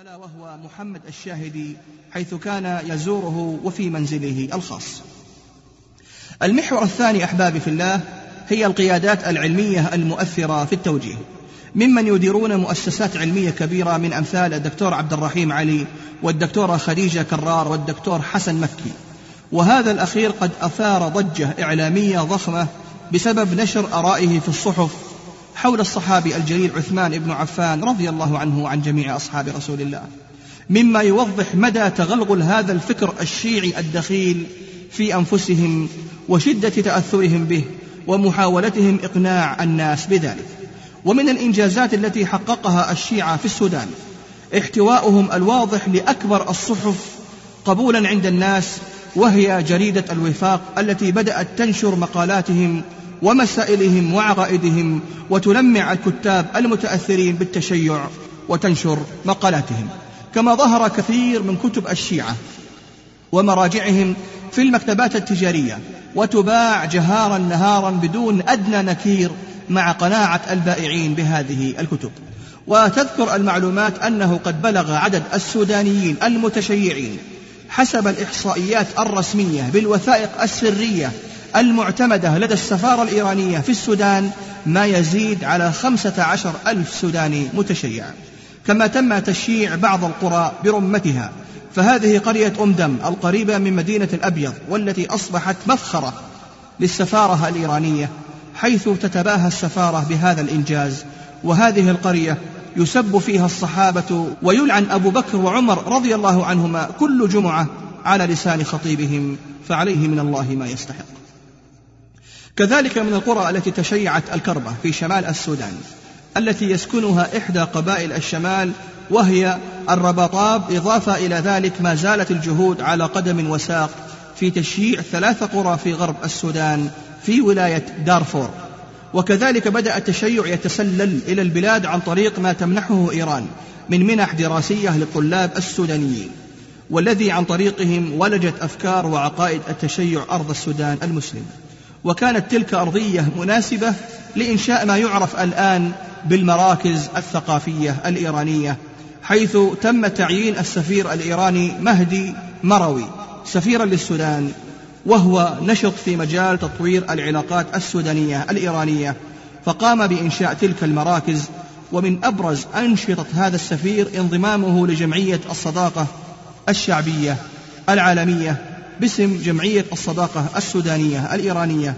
ألا وهو محمد الشاهدي حيث كان يزوره وفي منزله الخاص. المحور الثاني أحبابي في الله هي القيادات العلمية المؤثرة في التوجيه. ممن يديرون مؤسسات علمية كبيرة من أمثال الدكتور عبد الرحيم علي والدكتورة خديجة كرار والدكتور حسن مكي. وهذا الأخير قد أثار ضجة إعلامية ضخمة بسبب نشر آرائه في الصحف حول الصحابي الجليل عثمان بن عفان رضي الله عنه وعن جميع أصحاب رسول الله مما يوضح مدى تغلغل هذا الفكر الشيعي الدخيل في أنفسهم وشدة تأثرهم به ومحاولتهم إقناع الناس بذلك. ومن الإنجازات التي حققها الشيعة في السودان احتواؤهم الواضح لأكبر الصحف قبولا عند الناس وهي جريدة الوفاق التي بدأت تنشر مقالاتهم ومسائلهم وعقائدهم وتلمع الكتاب المتأثرين بالتشيع وتنشر مقالاتهم. كما ظهر كثير من كتب الشيعة ومراجعهم في المكتبات التجارية وتباع جهارا نهارا بدون أدنى نكير مع قناعة البائعين بهذه الكتب. وتذكر المعلومات أنه قد بلغ عدد السودانيين المتشيعين حسب الإحصائيات الرسمية بالوثائق السرية المعتمدة لدى السفارة الإيرانية في السودان ما يزيد على خمسة عشر ألف سوداني متشيع كما تم تشييع بعض القرى برمتها. فهذه قرية أمدم القريبة من مدينة الأبيض والتي أصبحت مفخرة للسفارة الإيرانية حيث تتباهى السفارة بهذا الإنجاز. وهذه القرية يسب فيها الصحابة ويلعن أبو بكر وعمر رضي الله عنهما كل جمعة على لسان خطيبهم فعليه من الله ما يستحق. كذلك من القرى التي تشيعت الكربة في شمال السودان التي يسكنها إحدى قبائل الشمال وهي الرباطاب إضافة إلى ذلك ما زالت الجهود على قدم وساق في تشييع ثلاث قرى في غرب السودان في ولاية دارفور. وكذلك بدأ التشيع يتسلل إلى البلاد عن طريق ما تمنحه إيران من منح دراسية للطلاب السودانيين والذي عن طريقهم ولجت أفكار وعقائد التشيع أرض السودان المسلم وكانت تلك أرضية مناسبة لإنشاء ما يعرف الآن بالمراكز الثقافية الإيرانية حيث تم تعيين السفير الإيراني مهدي مروي سفيرا للسودان وهو نشط في مجال تطوير العلاقات السودانية الإيرانية. فقام بإنشاء تلك المراكز ومن أبرز أنشطة هذا السفير انضمامه لجمعية الصداقة الشعبية العالمية. باسم جمعية الصداقة السودانية الإيرانية.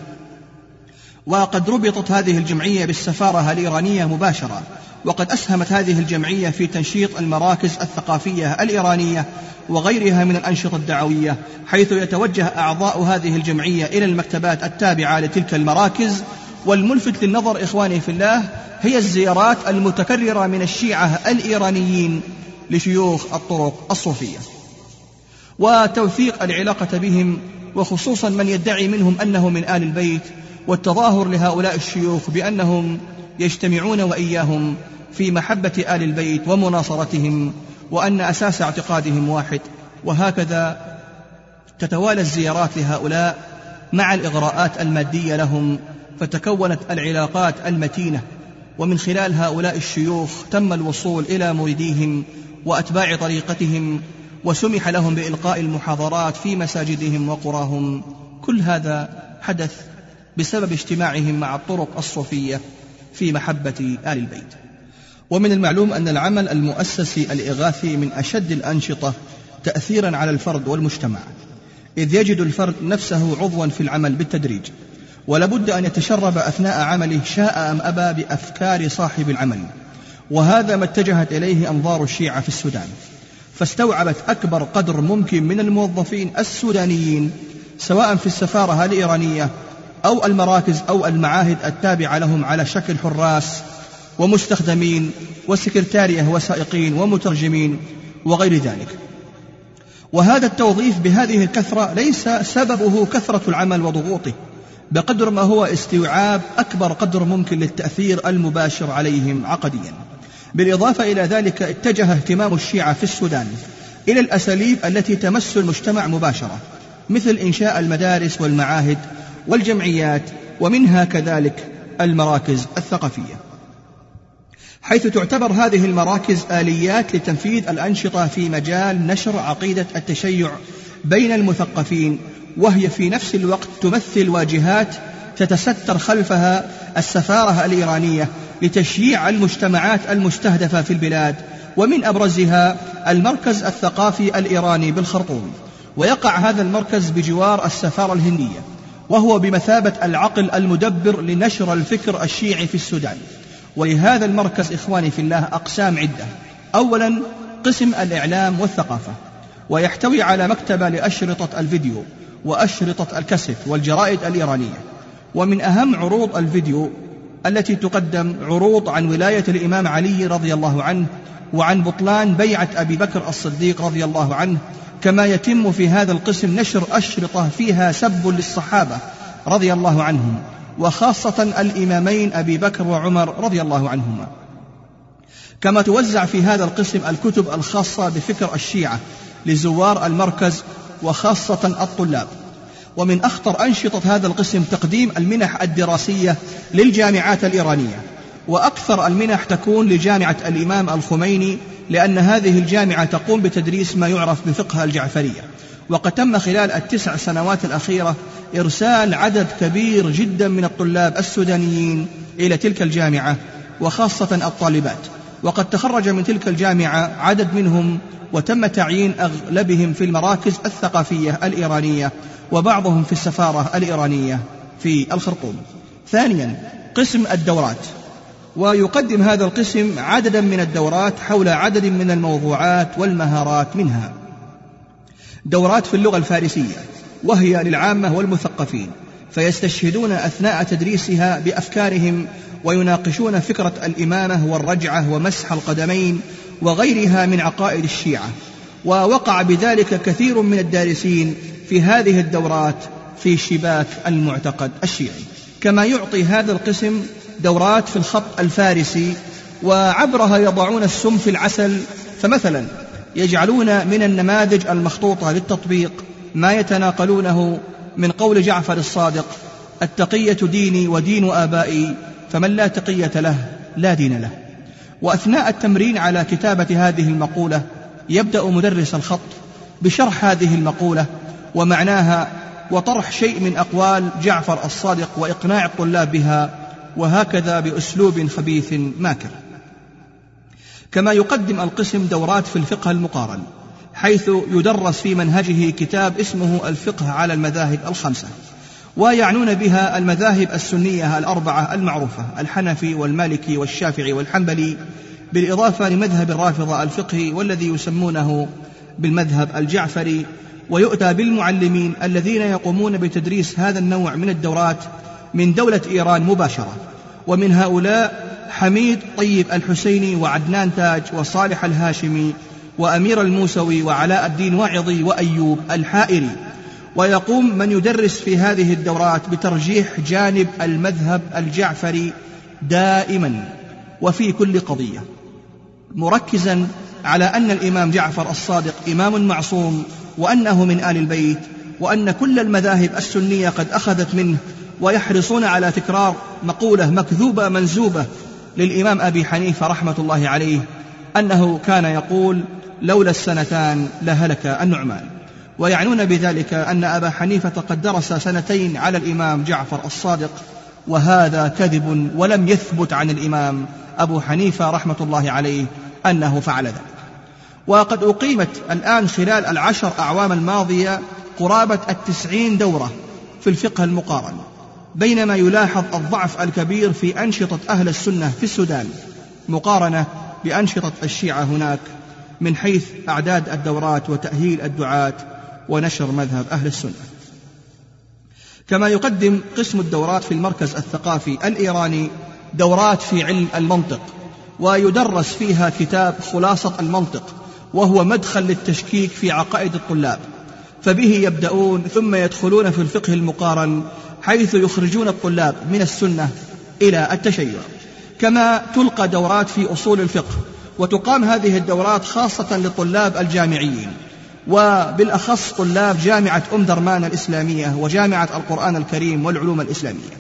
وقد ربطت هذه الجمعية بالسفارة الإيرانية مباشرة وقد أسهمت هذه الجمعية في تنشيط المراكز الثقافية الإيرانية وغيرها من الأنشطة الدعوية حيث يتوجه أعضاء هذه الجمعية إلى المكتبات التابعة لتلك المراكز. والملفت للنظر إخواني في الله هي الزيارات المتكررة من الشيعة الإيرانيين لشيوخ الطرق الصوفية. وتوثيق العلاقة بهم وخصوصا من يدعي منهم أنه من آل البيت والتظاهر لهؤلاء الشيوخ بأنهم يجتمعون وإياهم في محبة آل البيت ومناصرتهم وأن أساس اعتقادهم واحد. وهكذا تتوالى الزيارات لهؤلاء مع الإغراءات المادية لهم فتكونت العلاقات المتينة. ومن خلال هؤلاء الشيوخ تم الوصول إلى مريديهم وأتباع طريقتهم وسمح لهم بإلقاء المحاضرات في مساجدهم وقراهم. كل هذا حدث بسبب اجتماعهم مع الطرق الصوفية في محبة آل البيت. ومن المعلوم أن العمل المؤسسي الإغاثي من أشد الأنشطة تأثيرا على الفرد والمجتمع إذ يجد الفرد نفسه عضوا في العمل بالتدريج ولابد أن يتشرب أثناء عمله شاء أم أبى بأفكار صاحب العمل. وهذا ما اتجهت إليه أنظار الشيعة في السودان. فاستوعبت أكبر قدر ممكن من الموظفين السودانيين سواء في السفارة الإيرانية أو المراكز أو المعاهد التابعة لهم على شكل حراس ومستخدمين وسكرتارية وسائقين ومترجمين وغير ذلك. وهذا التوظيف بهذه الكثرة ليس سببه كثرة العمل وضغوطه بقدر ما هو استيعاب أكبر قدر ممكن للتأثير المباشر عليهم عقديا. بالإضافة إلى ذلك اتجه اهتمام الشيعة في السودان إلى الأساليب التي تمس المجتمع مباشرة مثل إنشاء المدارس والمعاهد والجمعيات ومنها كذلك المراكز الثقافية. حيث تعتبر هذه المراكز آليات لتنفيذ الأنشطة في مجال نشر عقيدة التشيع بين المثقفين وهي في نفس الوقت تمثل واجهات تتستر خلفها السفارة الإيرانية لتشييع المجتمعات المستهدفة في البلاد ومن أبرزها المركز الثقافي الإيراني بالخرطوم. ويقع هذا المركز بجوار السفارة الهندية وهو بمثابة العقل المدبر لنشر الفكر الشيعي في السودان. ولهذا المركز إخواني في الله أقسام عدة. أولا قسم الإعلام والثقافة. ويحتوي على مكتبة لأشرطة الفيديو وأشرطة الكاسيت والجرائد الإيرانية. ومن أهم عروض الفيديو التي تقدم عروض عن ولاية الإمام علي رضي الله عنه وعن بطلان بيعة أبي بكر الصديق رضي الله عنه كما يتم في هذا القسم نشر أشرطة فيها سب للصحابة رضي الله عنهم وخاصة الإمامين أبي بكر وعمر رضي الله عنهما. كما توزع في هذا القسم الكتب الخاصة بفكر الشيعة لزوار المركز وخاصة الطلاب. ومن أخطر أنشطة هذا القسم تقديم المنح الدراسية للجامعات الإيرانية. وأكثر المنح تكون لجامعة الإمام الخميني لأن هذه الجامعة تقوم بتدريس ما يعرف بفقه الجعفرية. وقد تم خلال التسع سنوات الأخيرة إرسال عدد كبير جدا من الطلاب السودانيين إلى تلك الجامعة وخاصة الطالبات. وقد تخرج من تلك الجامعة عدد منهم وتم تعيين أغلبهم في المراكز الثقافية الإيرانية. وبعضهم في السفارة الإيرانية في الخرطوم. ثانيا قسم الدورات. ويقدم هذا القسم عددا من الدورات حول عدد من الموضوعات والمهارات منها. دورات في اللغة الفارسية وهي للعامة والمثقفين فيستشهدون أثناء تدريسها بأفكارهم ويناقشون فكرة الإمامة والرجعة ومسح القدمين وغيرها من عقائد الشيعة. ووقع بذلك كثير من الدارسين في هذه الدورات في شباك المعتقد الشيعي. كما يعطي هذا القسم دورات في الخط الفارسي وعبرها يضعون السم في العسل فمثلا يجعلون من النماذج المخطوطة للتطبيق ما يتناقلونه من قول جعفر الصادق التقية ديني ودين آبائي فمن لا تقية له لا دين له. وأثناء التمرين على كتابة هذه المقولة يبدأ مدرس الخط بشرح هذه المقولة ومعناها وطرح شيء من أقوال جعفر الصادق وإقناع الطلاب بها وهكذا بأسلوب خبيث ماكر. كما يقدم القسم دورات في الفقه المقارن حيث يدرس في منهجه كتاب اسمه الفقه على المذاهب الخمسة ويعنون بها المذاهب السنية الأربعة المعروفة الحنفي والمالكي والشافعي والحنبلي بالإضافة لمذهب الرافضة الفقهي والذي يسمونه بالمذهب الجعفري ويؤتى بالمعلمين الذين يقومون بتدريس هذا النوع من الدورات من دولة إيران مباشرة. ومن هؤلاء حميد طيب الحسيني وعدنان تاج وصالح الهاشمي وأمير الموسوي وعلاء الدين واعظي وأيوب الحائري. ويقوم من يدرس في هذه الدورات بترجيح جانب المذهب الجعفري دائما وفي كل قضية. مركزا على أن الإمام جعفر الصادق إمام معصوم وأنه من آل البيت وأن كل المذاهب السنية قد أخذت منه ويحرصون على تكرار مقولة مكذوبة منزوبة للإمام أبي حنيفة رحمة الله عليه أنه كان يقول لولا السنتان لهلك النعمان ويعنون بذلك أن أبا حنيفة قد درس سنتين على الإمام جعفر الصادق وهذا كذب ولم يثبت عن الإمام أبو حنيفة رحمة الله عليه أنه فعل ذلك. وقد أقيمت الآن خلال العشر أعوام الماضية قرابة التسعين دورة في الفقه المقارن بينما يلاحظ الضعف الكبير في أنشطة أهل السنة في السودان مقارنة بأنشطة الشيعة هناك من حيث أعداد الدورات وتأهيل الدعاة ونشر مذهب أهل السنة. كما يقدم قسم الدورات في المركز الثقافي الإيراني دورات في علم المنطق ويدرس فيها كتاب خلاصة المنطق وهو مدخل للتشكيك في عقائد الطلاب فبه يبدأون ثم يدخلون في الفقه المقارن حيث يخرجون الطلاب من السنة إلى التشيع. كما تلقى دورات في أصول الفقه وتقام هذه الدورات خاصة للطلاب الجامعيين وبالأخص طلاب جامعة أم درمان الإسلامية وجامعة القرآن الكريم والعلوم الإسلامية.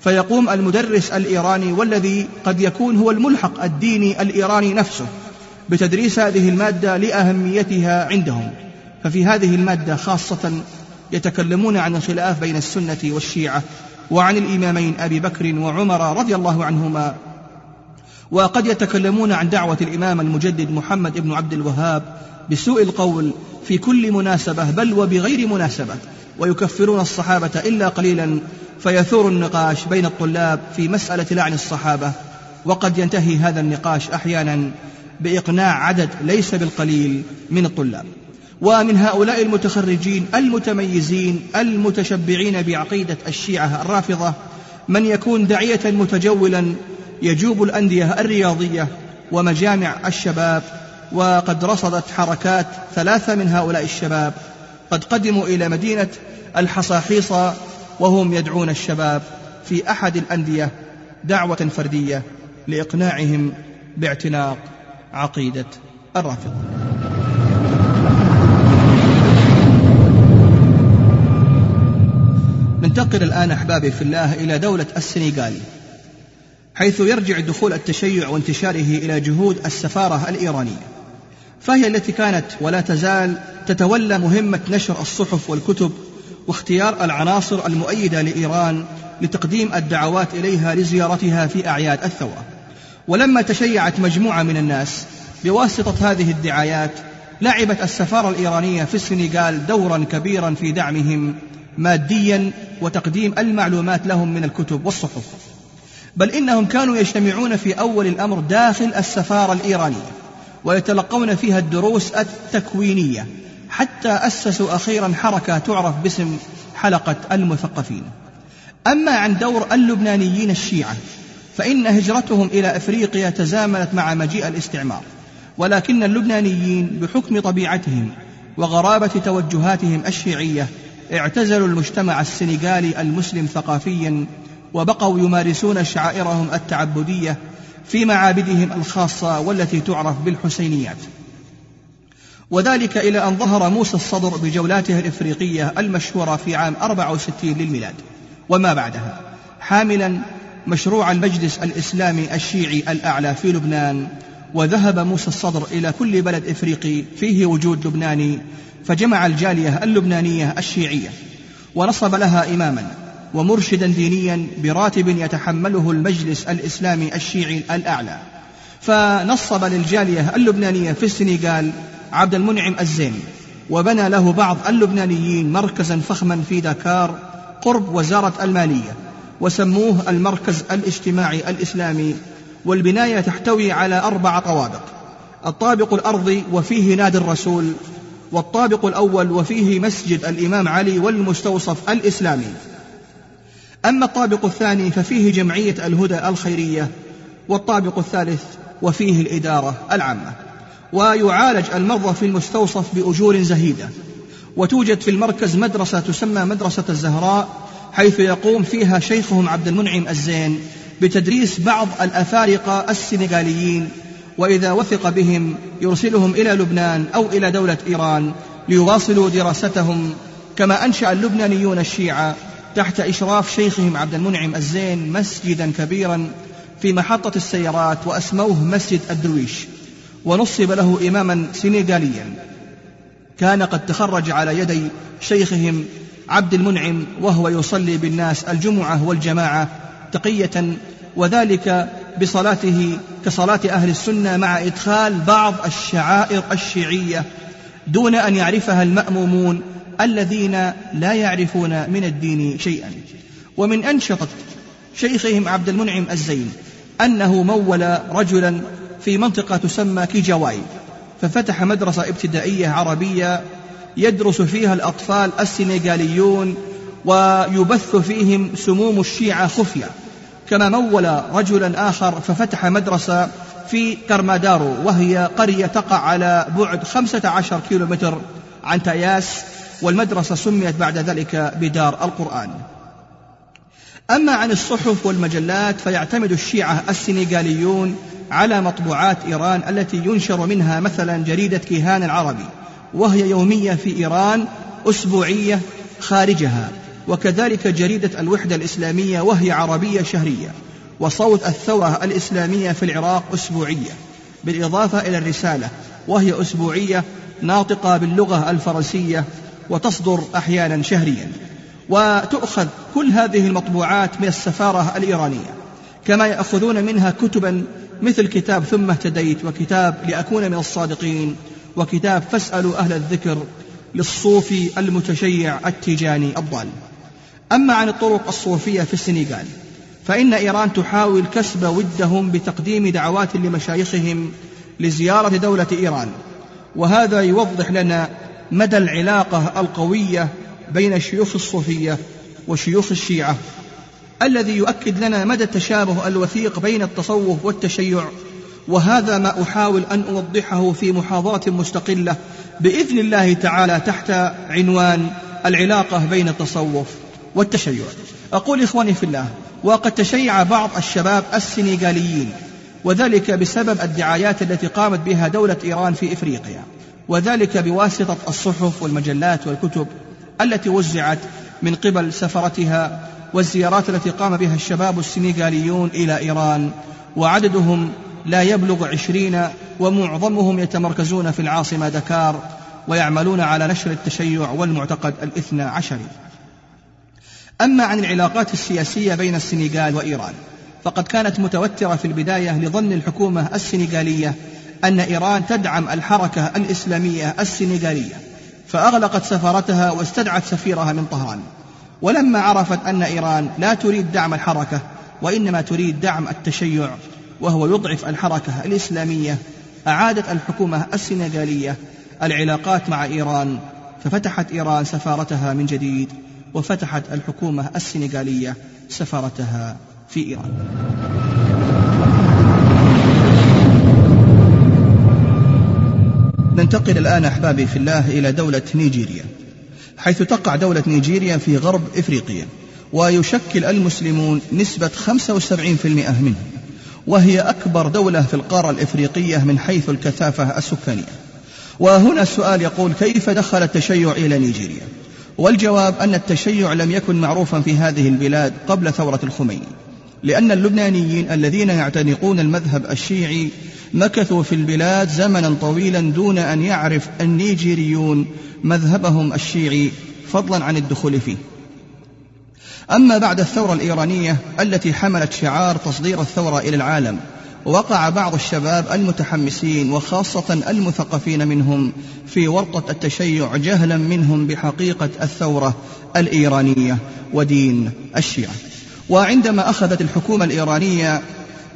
فيقوم المدرس الإيراني والذي قد يكون هو الملحق الديني الإيراني نفسه بتدريس هذه المادة لأهميتها عندهم. ففي هذه المادة خاصة يتكلمون عن الخلاف بين السنة والشيعة وعن الإمامين أبي بكر وعمر رضي الله عنهما. وقد يتكلمون عن دعوة الإمام المجدد محمد بن عبد الوهاب بسوء القول في كل مناسبة بل وبغير مناسبة ويكفرون الصحابة إلا قليلا فيثور النقاش بين الطلاب في مسألة لعن الصحابة. وقد ينتهي هذا النقاش أحيانا بإقناع عدد ليس بالقليل من الطلاب. ومن هؤلاء المتخرجين المتميزين المتشبعين بعقيدة الشيعة الرافضة من يكون داعية متجولا يجوب الأندية الرياضية ومجامع الشباب وقد رصدت حركات ثلاثة من هؤلاء الشباب قد قدموا إلى مدينة الحصاحيصة وهم يدعون الشباب في أحد الأندية دعوة فردية لإقناعهم باعتناق عقيدة الرافضة ننتقل الآن أحبابي في الله إلى دولة السنغال حيث يرجع دخول التشيع وانتشاره إلى جهود السفارة الإيرانية فهي التي كانت ولا تزال تتولى مهمة نشر الصحف والكتب واختيار العناصر المؤيدة لإيران لتقديم الدعوات إليها لزيارتها في أعياد الثورة ولما تشيعت مجموعة من الناس بواسطة هذه الدعايات لعبت السفارة الإيرانية في السنغال دورا كبيرا في دعمهم ماديا وتقديم المعلومات لهم من الكتب والصحف. بل إنهم كانوا يجتمعون في أول الأمر داخل السفارة الإيرانية ويتلقون فيها الدروس التكوينية حتى أسسوا أخيرا حركة تعرف باسم حلقة المثقفين. أما عن دور اللبنانيين الشيعة فإن هجرتهم إلى أفريقيا تزامنت مع مجيء الاستعمار ولكن اللبنانيين بحكم طبيعتهم وغرابة توجهاتهم الشيعية اعتزلوا المجتمع السنغالي المسلم ثقافيا وبقوا يمارسون شعائرهم التعبدية في معابدهم الخاصة والتي تعرف بالحسينيات. وذلك إلى أن ظهر موسى الصدر بجولاته الإفريقية المشهورة في عام 64 للميلاد وما بعدها حاملا مشروع المجلس الإسلامي الشيعي الأعلى في لبنان وذهب موسى الصدر إلى كل بلد إفريقي فيه وجود لبناني فجمع الجالية اللبنانية الشيعية ونصب لها إماما ومرشدا دينيا براتب يتحمله المجلس الإسلامي الشيعي الأعلى. فنصب للجالية اللبنانية في السنغال عبد المنعم الزيني وبنى له بعض اللبنانيين مركزا فخما في دكار قرب وزارة المالية. وسموه المركز الاجتماعي الإسلامي والبناية تحتوي على أربع طوابق الطابق الأرضي وفيه نادي الرسول والطابق الأول وفيه مسجد الإمام علي والمستوصف الإسلامي. أما الطابق الثاني ففيه جمعية الهدى الخيرية والطابق الثالث وفيه الإدارة العامة. ويعالج المرضى في المستوصف بأجور زهيدة. وتوجد في المركز مدرسة تسمى مدرسة الزهراء حيث يقوم فيها شيخهم عبد المنعم الزين بتدريس بعض الأفارقة السنغاليين وإذا وثق بهم يرسلهم إلى لبنان أو إلى دولة إيران ليواصلوا دراستهم كما أنشأ اللبنانيون الشيعة تحت إشراف شيخهم عبد المنعم الزين مسجدا كبيرا في محطة السيارات وأسموه مسجد الدرويش ونصب له إماما سنغاليا. كان قد تخرج على يدي شيخهم عبد المنعم وهو يصلي بالناس الجمعة والجماعة تقية وذلك بصلاته كصلاة أهل السنة مع إدخال بعض الشعائر الشيعية دون أن يعرفها المأمومون الذين لا يعرفون من الدين شيئا. ومن أنشطة شيخهم عبد المنعم الزين أنه مول رجلا في منطقة تسمى كيجاواي ففتح مدرسة ابتدائية عربية يدرس فيها الأطفال السنغاليون ويبث فيهم سموم الشيعة خفية. كما مول رجلا آخر ففتح مدرسة في كرمادارو وهي قرية تقع على بعد خمسة عشر كيلو متر عن تاياس والمدرسة سميت بعد ذلك بدار القرآن. أما عن الصحف والمجلات فيعتمد الشيعة السنغاليون على مطبوعات إيران التي ينشر منها مثلا جريدة كيهان العربي. وهي يومية في إيران أسبوعية خارجها. وكذلك جريدة الوحدة الإسلامية وهي عربية شهرية. وصوت الثورة الإسلامية في العراق أسبوعية. بالإضافة إلى الرسالة وهي أسبوعية ناطقة باللغة الفرنسية وتصدر أحيانا شهريا. وتؤخذ كل هذه المطبوعات من السفارة الإيرانية. كما يأخذون منها كتبا مثل كتاب ثم اهتديت وكتاب لأكون من الصادقين. وكتاب فاسألوا أهل الذكر للصوفي المتشيع التيجاني الضال أما عن الطرق الصوفية في السنغال فإن إيران تحاول كسب ودهم بتقديم دعوات لمشايخهم لزيارة دولة إيران. وهذا يوضح لنا مدى العلاقة القوية بين الشيوخ الصوفية وشيوخ الشيعة الذي يؤكد لنا مدى التشابه الوثيق بين التصوف والتشيع وهذا ما أحاول أن أوضحه في محاضرة مستقلة بإذن الله تعالى تحت عنوان العلاقة بين التصوف والتشيع. أقول إخواني في الله وقد تشيع بعض الشباب السنغاليين وذلك بسبب الدعايات التي قامت بها دولة إيران في إفريقيا وذلك بواسطة الصحف والمجلات والكتب التي وزعت من قبل سفرتها والزيارات التي قام بها الشباب السنغاليون إلى إيران وعددهم لا يبلغ عشرين ومعظمهم يتمركزون في العاصمة دكار ويعملون على نشر التشيع والمعتقد الاثنى عشري أما عن العلاقات السياسية بين السنغال وإيران فقد كانت متوترة في البداية لظن الحكومة السنغالية أن إيران تدعم الحركة الإسلامية السنغالية فأغلقت سفارتها واستدعت سفيرها من طهران. ولما عرفت أن إيران لا تريد دعم الحركة وإنما تريد دعم التشيع وهو يضعف الحركة الإسلامية أعادت الحكومة السنغالية العلاقات مع إيران ففتحت إيران سفارتها من جديد وفتحت الحكومة السنغالية سفارتها في إيران. ننتقل الآن أحبابي في الله إلى دولة نيجيريا حيث تقع دولة نيجيريا في غرب إفريقيا ويشكل المسلمون نسبة 75% منهم وهي أكبر دولة في القارة الإفريقية من حيث الكثافة السكانية. وهنا السؤال يقول كيف دخل التشيع إلى نيجيريا؟ والجواب أن التشيع لم يكن معروفا في هذه البلاد قبل ثورة الخميني لأن اللبنانيين الذين يعتنقون المذهب الشيعي مكثوا في البلاد زمنا طويلا دون أن يعرف النيجيريون مذهبهم الشيعي فضلا عن الدخول فيه. أما بعد الثورة الإيرانية التي حملت شعار تصدير الثورة إلى العالم وقع بعض الشباب المتحمسين وخاصة المثقفين منهم في ورطة التشيع جهلا منهم بحقيقة الثورة الإيرانية ودين الشيعة. وعندما أخذت الحكومة الإيرانية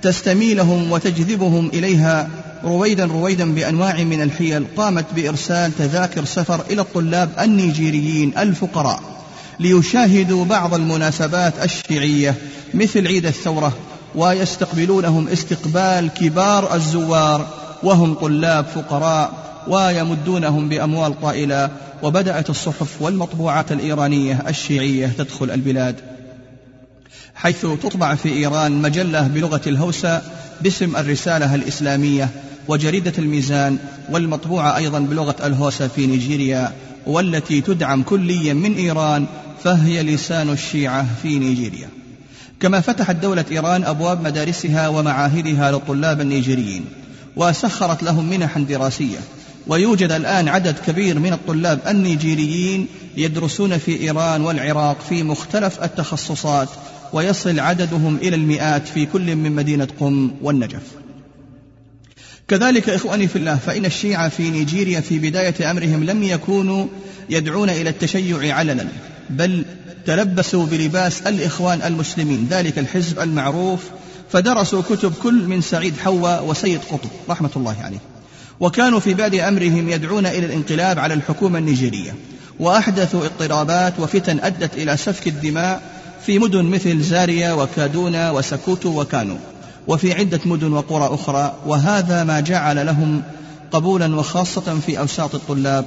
تستميلهم وتجذبهم إليها رويدا رويدا بأنواع من الحيل قامت بإرسال تذاكر سفر إلى الطلاب النيجيريين الفقراء. ليشاهدوا بعض المناسبات الشيعية مثل عيد الثورة ويستقبلونهم استقبال كبار الزوار وهم طلاب فقراء ويمدونهم بأموال طائلة وبدأت الصحف والمطبوعات الإيرانية الشيعية تدخل البلاد. حيث تطبع في إيران مجلة بلغة الهوسة باسم الرسالة الإسلامية وجريدة الميزان والمطبوعة أيضا بلغة الهوسة في نيجيريا والتي تدعم كليا من إيران فهي لسان الشيعة في نيجيريا. كما فتحت دولة إيران أبواب مدارسها ومعاهدها للطلاب النيجيريين وسخرت لهم منحا دراسية. ويوجد الآن عدد كبير من الطلاب النيجيريين يدرسون في إيران والعراق في مختلف التخصصات ويصل عددهم إلى المئات في كل من مدينة قم والنجف. كذلك إخواني في الله فإن الشيعة في نيجيريا في بداية أمرهم لم يكونوا يدعون إلى التشيع علنا. بل تلبسوا بلباس الإخوان المسلمين ذلك الحزب المعروف. فدرسوا كتب كل من سعيد حواء وسيد قطب رحمة الله عليه. وكانوا في بادئ أمرهم يدعون إلى الانقلاب على الحكومة النيجيرية. وأحدثوا اضطرابات وفتن أدت إلى سفك الدماء في مدن مثل زاريا وكادونا وسكوتو وكانو وفي عدة مدن وقرى أخرى. وهذا ما جعل لهم قبولا وخاصة في أوساط الطلاب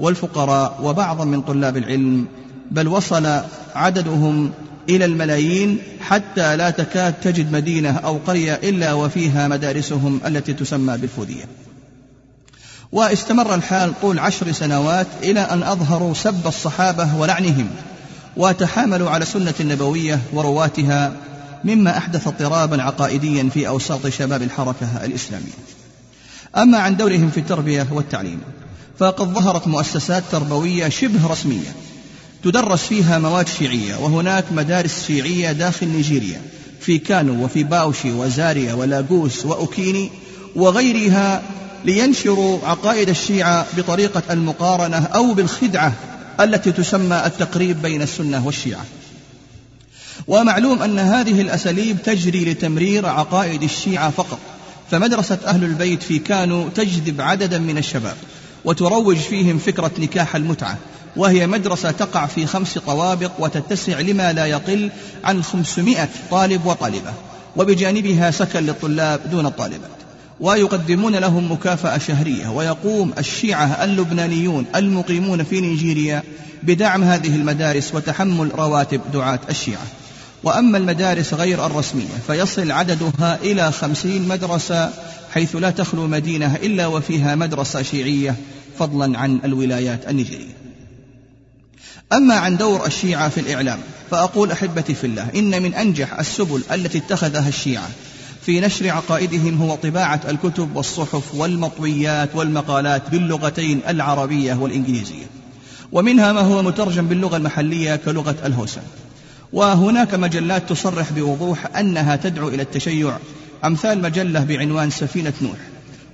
والفقراء وبعضا من طلاب العلم بل وصل عددهم إلى الملايين حتى لا تكاد تجد مدينة أو قرية إلا وفيها مدارسهم التي تسمى بالفودية. واستمر الحال طول عشر سنوات إلى أن أظهروا سب الصحابة ولعنهم وتحاملوا على السنة النبوية ورواتها مما أحدث اضطرابا عقائديا في أوساط شباب الحركة الإسلامية. أما عن دورهم في التربية والتعليم فقد ظهرت مؤسسات تربوية شبه رسمية تدرس فيها مواد شيعية وهناك مدارس شيعية داخل نيجيريا في كانو وفي باوشي وزاريا ولاغوس وأوكيني وغيرها لينشروا عقائد الشيعة بطريقة المقارنة أو بالخدعة التي تسمى التقريب بين السنة والشيعة. ومعلوم أن هذه الأساليب تجري لتمرير عقائد الشيعة فقط فمدرسة أهل البيت في كانو تجذب عددا من الشباب وتروج فيهم فكرة نكاح المتعة. وهي مدرسة تقع في خمس طوابق وتتسع لما لا يقل عن خمسمائة طالب وطالبة وبجانبها سكن للطلاب دون الطالبات ويقدمون لهم مكافأة شهرية ويقوم الشيعة اللبنانيون المقيمون في نيجيريا بدعم هذه المدارس وتحمل رواتب دعاة الشيعة. وأما المدارس غير الرسمية فيصل عددها إلى خمسين مدرسة حيث لا تخلو مدينة إلا وفيها مدرسة شيعية فضلا عن الولايات النيجيرية. أما عن دور الشيعة في الإعلام فأقول أحبتي في الله إن من أنجح السبل التي اتخذها الشيعة في نشر عقائدهم هو طباعة الكتب والصحف والمطويات والمقالات باللغتين العربية والإنجليزية. ومنها ما هو مترجم باللغة المحلية كلغة الهوسة. وهناك مجلات تصرح بوضوح أنها تدعو إلى التشيع أمثال مجلة بعنوان سفينة نوح.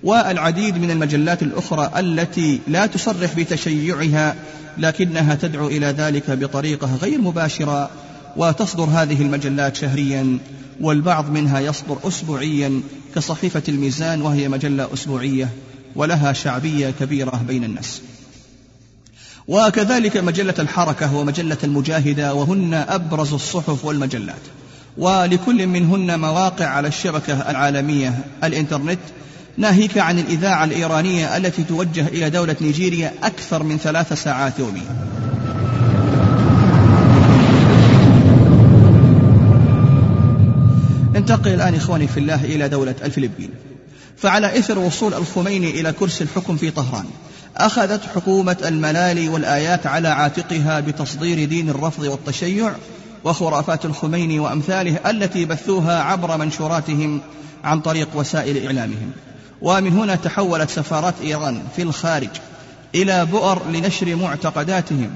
والعديد من المجلات الأخرى التي لا تصرح بتشيعها لكنها تدعو إلى ذلك بطريقة غير مباشرة وتصدر هذه المجلات شهريا والبعض منها يصدر أسبوعيا كصحيفة الميزان وهي مجلة أسبوعية ولها شعبية كبيرة بين الناس. وكذلك مجلة الحركة ومجلة المجاهدة وهن أبرز الصحف والمجلات ولكل منهن مواقع على الشبكة العالمية الإنترنت ناهيك عن الإذاعة الإيرانية التي توجه إلى دولة نيجيريا أكثر من ثلاث ساعات يوميا انتقل الآن إخواني في الله إلى دولة الفلبين. فعلى إثر وصول الخميني إلى كرسي الحكم في طهران أخذت حكومة الملالي والآيات على عاتقها بتصدير دين الرفض والتشيع وخرافات الخميني وأمثاله التي بثوها عبر منشوراتهم عن طريق وسائل إعلامهم. ومن هنا تحولت سفارات إيران في الخارج إلى بؤر لنشر معتقداتهم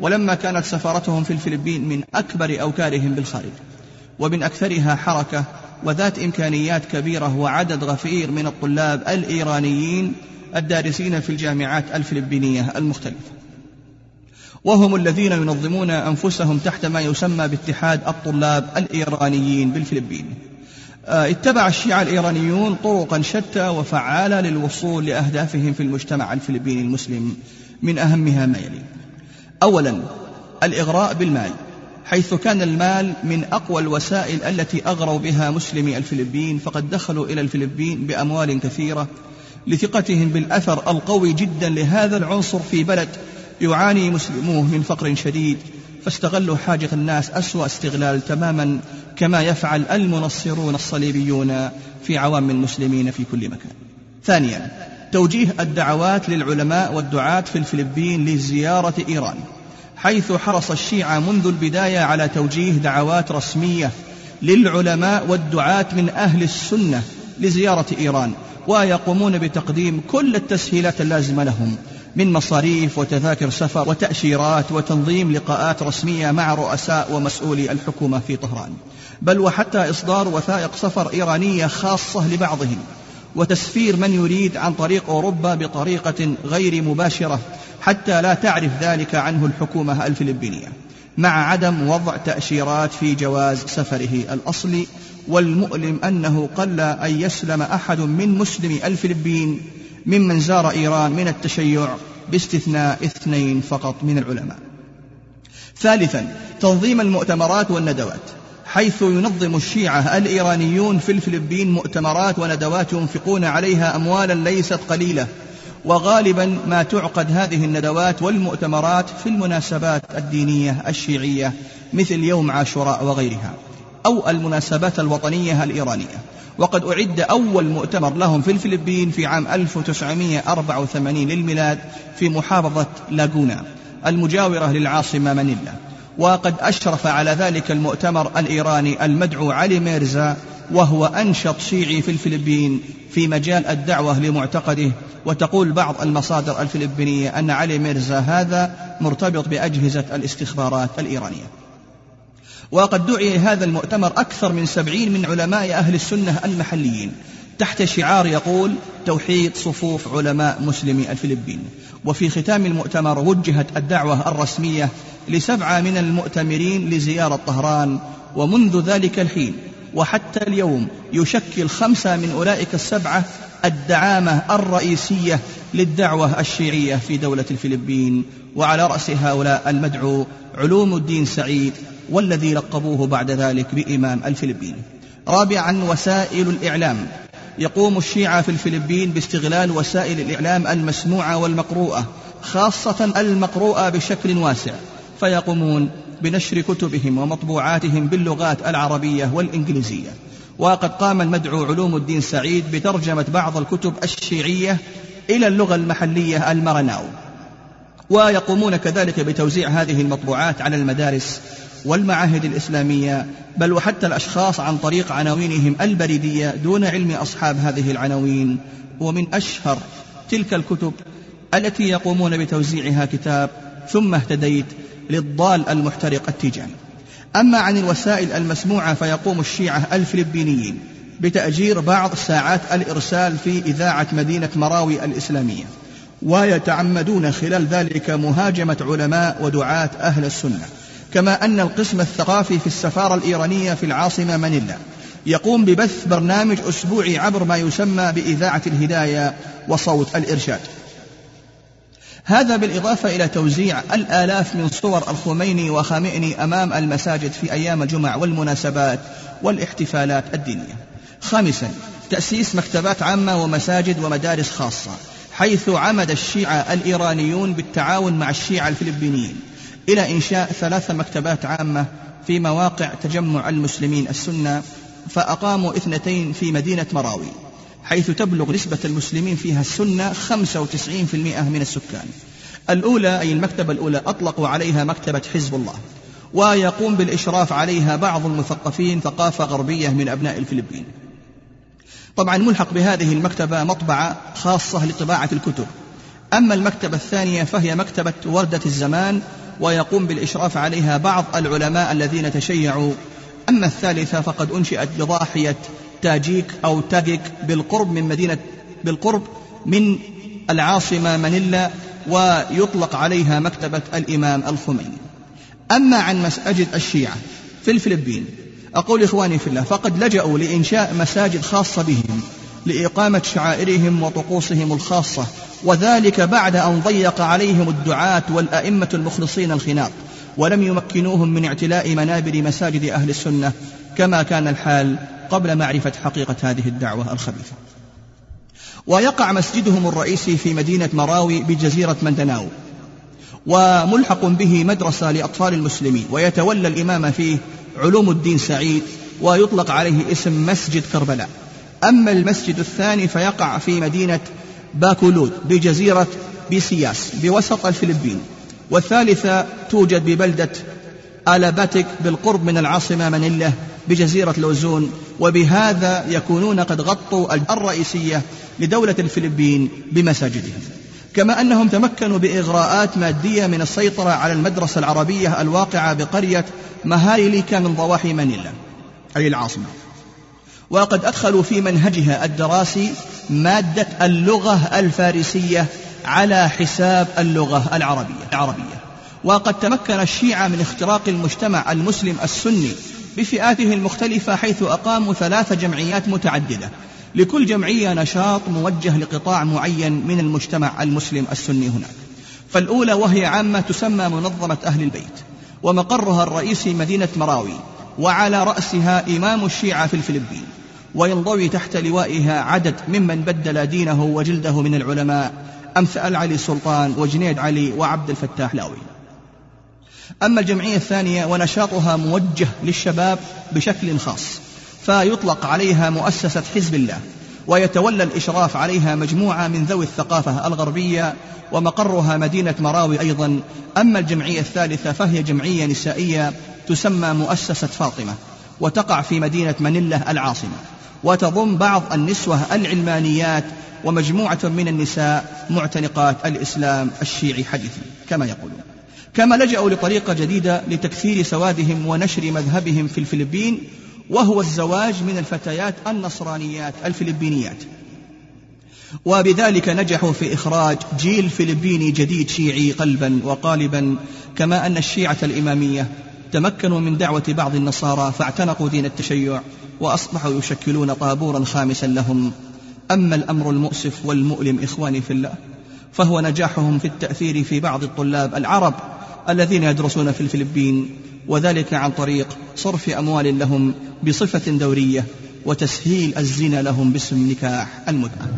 ولما كانت سفارتهم في الفلبين من أكبر أوكارهم بالخارج ومن أكثرها حركة وذات إمكانيات كبيرة وعدد غفير من الطلاب الإيرانيين الدارسين في الجامعات الفلبينية المختلفة. وهم الذين ينظمون أنفسهم تحت ما يسمى باتحاد الطلاب الإيرانيين بالفلبين. اتبع الشيعة الإيرانيون طرقا شتى وفعالة للوصول لأهدافهم في المجتمع الفلبيني المسلم من أهمها ما يلي. أولا الإغراء بالمال حيث كان المال من أقوى الوسائل التي أغروا بها مسلمي الفلبين فقد دخلوا إلى الفلبين بأموال كثيرة لثقتهم بالأثر القوي جدا لهذا العنصر في بلد يعاني مسلموه من فقر شديد فاستغلوا حاجة الناس أسوأ استغلال تماما كما يفعل المنصرون الصليبيون في عوام المسلمين في كل مكان. ثانيا توجيه الدعوات للعلماء والدعاة في الفلبين لزيارة إيران حيث حرص الشيعة منذ البداية على توجيه دعوات رسمية للعلماء والدعاة من أهل السنة لزيارة إيران ويقومون بتقديم كل التسهيلات اللازمة لهم من مصاريف وتذاكر سفر وتأشيرات وتنظيم لقاءات رسمية مع رؤساء ومسؤولي الحكومة في طهران. بل وحتى إصدار وثائق سفر إيرانية خاصة لبعضهم وتسفير من يريد عن طريق أوروبا بطريقة غير مباشرة حتى لا تعرف ذلك عنه الحكومة الفلبينية مع عدم وضع تأشيرات في جواز سفره الأصلي والمؤلم أنه قل أن يسلم أحد من مسلمي الفلبين ممن زار إيران من التشيع باستثناء اثنين فقط من العلماء. ثالثا تنظيم المؤتمرات والندوات. حيث ينظم الشيعة الإيرانيون في الفلبين مؤتمرات وندوات ينفقون عليها أموالا ليست قليلة وغالبا ما تعقد هذه الندوات والمؤتمرات في المناسبات الدينية الشيعية مثل يوم عاشوراء وغيرها أو المناسبات الوطنية الإيرانية. وقد أعد أول مؤتمر لهم في الفلبين في عام 1984 للميلاد في محافظة لاغونا المجاورة للعاصمة مانيلا. وقد أشرف على ذلك المؤتمر الإيراني المدعو علي ميرزا وهو أنشط شيعي في الفلبين في مجال الدعوة لمعتقده. وتقول بعض المصادر الفلبينية أن علي ميرزا هذا مرتبط بأجهزة الاستخبارات الإيرانية. وقد دعي هذا المؤتمر أكثر من سبعين من علماء أهل السنة المحليين تحت شعار يقول توحيد صفوف علماء مسلمي الفلبين. وفي ختام المؤتمر وجهت الدعوة الرسمية لسبعة من المؤتمرين لزيارة طهران ومنذ ذلك الحين وحتى اليوم يشكل خمسة من أولئك السبعة الدعامة الرئيسية للدعوة الشيعية في دولة الفلبين. وعلى رأس هؤلاء المدعو علوم الدين سعيد والذي لقبوه بعد ذلك بإمام الفلبين. رابعا وسائل الإعلام. يقوم الشيعة في الفلبين باستغلال وسائل الإعلام المسموعة والمقروءة خاصة المقروءة بشكل واسع فيقومون بنشر كتبهم ومطبوعاتهم باللغات العربية والإنجليزية. وقد قام المدعو علوم الدين سعيد بترجمة بعض الكتب الشيعية إلى اللغة المحلية المرناو. ويقومون كذلك بتوزيع هذه المطبوعات على المدارس والمعاهد الإسلامية بل وحتى الأشخاص عن طريق عناوينهم البريدية دون علم أصحاب هذه العناوين. ومن أشهر تلك الكتب التي يقومون بتوزيعها كتاب ثم اهتديت للضال المحترق التيجاني. أما عن الوسائل المسموعة فيقوم الشيعة الفلبينيين بتأجير بعض ساعات الإرسال في إذاعة مدينة مراوي الإسلامية ويتعمدون خلال ذلك مهاجمة علماء ودعاة أهل السنة. كما أن القسم الثقافي في السفارة الإيرانية في العاصمة مانيلا. يقوم ببث برنامج أسبوعي عبر ما يسمى بإذاعة الهداية وصوت الإرشاد. هذا بالإضافة إلى توزيع الآلاف من صور الخميني وخامئني أمام المساجد في أيام الجمع والمناسبات والاحتفالات الدينية. خامسا تأسيس مكتبات عامة ومساجد ومدارس خاصة حيث عمد الشيعة الإيرانيون بالتعاون مع الشيعة الفلبينيين. إلى إنشاء ثلاث مكتبات عامة في مواقع تجمع المسلمين السنة فأقاموا اثنتين في مدينة مراوي حيث تبلغ نسبة المسلمين فيها السنة 95% من السكان. الأولى أي المكتبة الأولى أطلقوا عليها مكتبة حزب الله ويقوم بالإشراف عليها بعض المثقفين ثقافة غربية من أبناء الفلبين. طبعا ملحق بهذه المكتبة مطبعة خاصة لطباعة الكتب. أما المكتبة الثانية فهي مكتبة وردة الزمان ويقوم بالإشراف عليها بعض العلماء الذين تشيعوا. أما الثالثة فقد أنشئت بضاحية تاجيك أو تاجيك بالقرب من مدينة بالقرب من العاصمة منيلا ويطلق عليها مكتبة الإمام الخميني. أما عن مساجد الشيعة في الفلبين أقول إخواني في الله فقد لجأوا لإنشاء مساجد خاصة بهم. لإقامة شعائرهم وطقوسهم الخاصة وذلك بعد أن ضيق عليهم الدعاة والأئمة المخلصين الخناق ولم يمكنوهم من اعتلاء منابر مساجد أهل السنة كما كان الحال قبل معرفة حقيقة هذه الدعوة الخبيثة. ويقع مسجدهم الرئيسي في مدينة مراوي بجزيرة مندناو وملحق به مدرسة لأطفال المسلمين ويتولى الإمام فيه علوم الدين سعيد ويطلق عليه اسم مسجد كربلاء. أما المسجد الثاني فيقع في مدينة باكولود بجزيرة بيسياس بوسط الفلبين. والثالثة توجد ببلدة آلاباتيك بالقرب من العاصمة منيلا بجزيرة لوزون وبهذا يكونون قد غطوا الرئيسية لدولة الفلبين بمساجدهم. كما أنهم تمكنوا بإغراءات مادية من السيطرة على المدرسة العربية الواقعة بقرية مهايليكا من ضواحي منيلا أي العاصمة. وقد أدخلوا في منهجها الدراسي مادة اللغة الفارسية على حساب اللغة العربية. العربية. وقد تمكن الشيعة من اختراق المجتمع المسلم السني بفئاته المختلفة حيث أقاموا ثلاث جمعيات متعددة. لكل جمعية نشاط موجه لقطاع معين من المجتمع المسلم السني هناك فالأولى وهي عامة تسمى منظمة أهل البيت. ومقرها الرئيسي مدينة مراوي. وعلى رأسها إمام الشيعة في الفلبين. وينضوي تحت لوائها عدد ممن بدل دينه وجلده من العلماء أمثال علي سلطان وجنيد علي وعبد الفتاح لاوي. أما الجمعية الثانية ونشاطها موجه للشباب بشكل خاص فيطلق عليها مؤسسة حزب الله ويتولى الإشراف عليها مجموعة من ذوي الثقافة الغربية ومقرها مدينة مراوي أيضا. أما الجمعية الثالثة فهي جمعية نسائية تسمى مؤسسة فاطمة وتقع في مدينة منلة العاصمة. وتضم بعض النسوة العلمانيات ومجموعة من النساء معتنقات الإسلام الشيعي حديثا كما يقولون. كما لجأوا لطريقة جديدة لتكثير سوادهم ونشر مذهبهم في الفلبين وهو الزواج من الفتيات النصرانيات الفلبينيات. وبذلك نجحوا في إخراج جيل فلبيني جديد شيعي قلبا وقالبا كما أن الشيعة الإمامية تمكنوا من دعوة بعض النصارى فاعتنقوا دين التشيع وأصبحوا يشكلون طابورا خامسا لهم. أما الأمر المؤسف والمؤلم إخواني في الله فهو نجاحهم في التأثير في بعض الطلاب العرب الذين يدرسون في الفلبين وذلك عن طريق صرف أموال لهم بصفة دورية وتسهيل الزنا لهم باسم نكاح المتعة.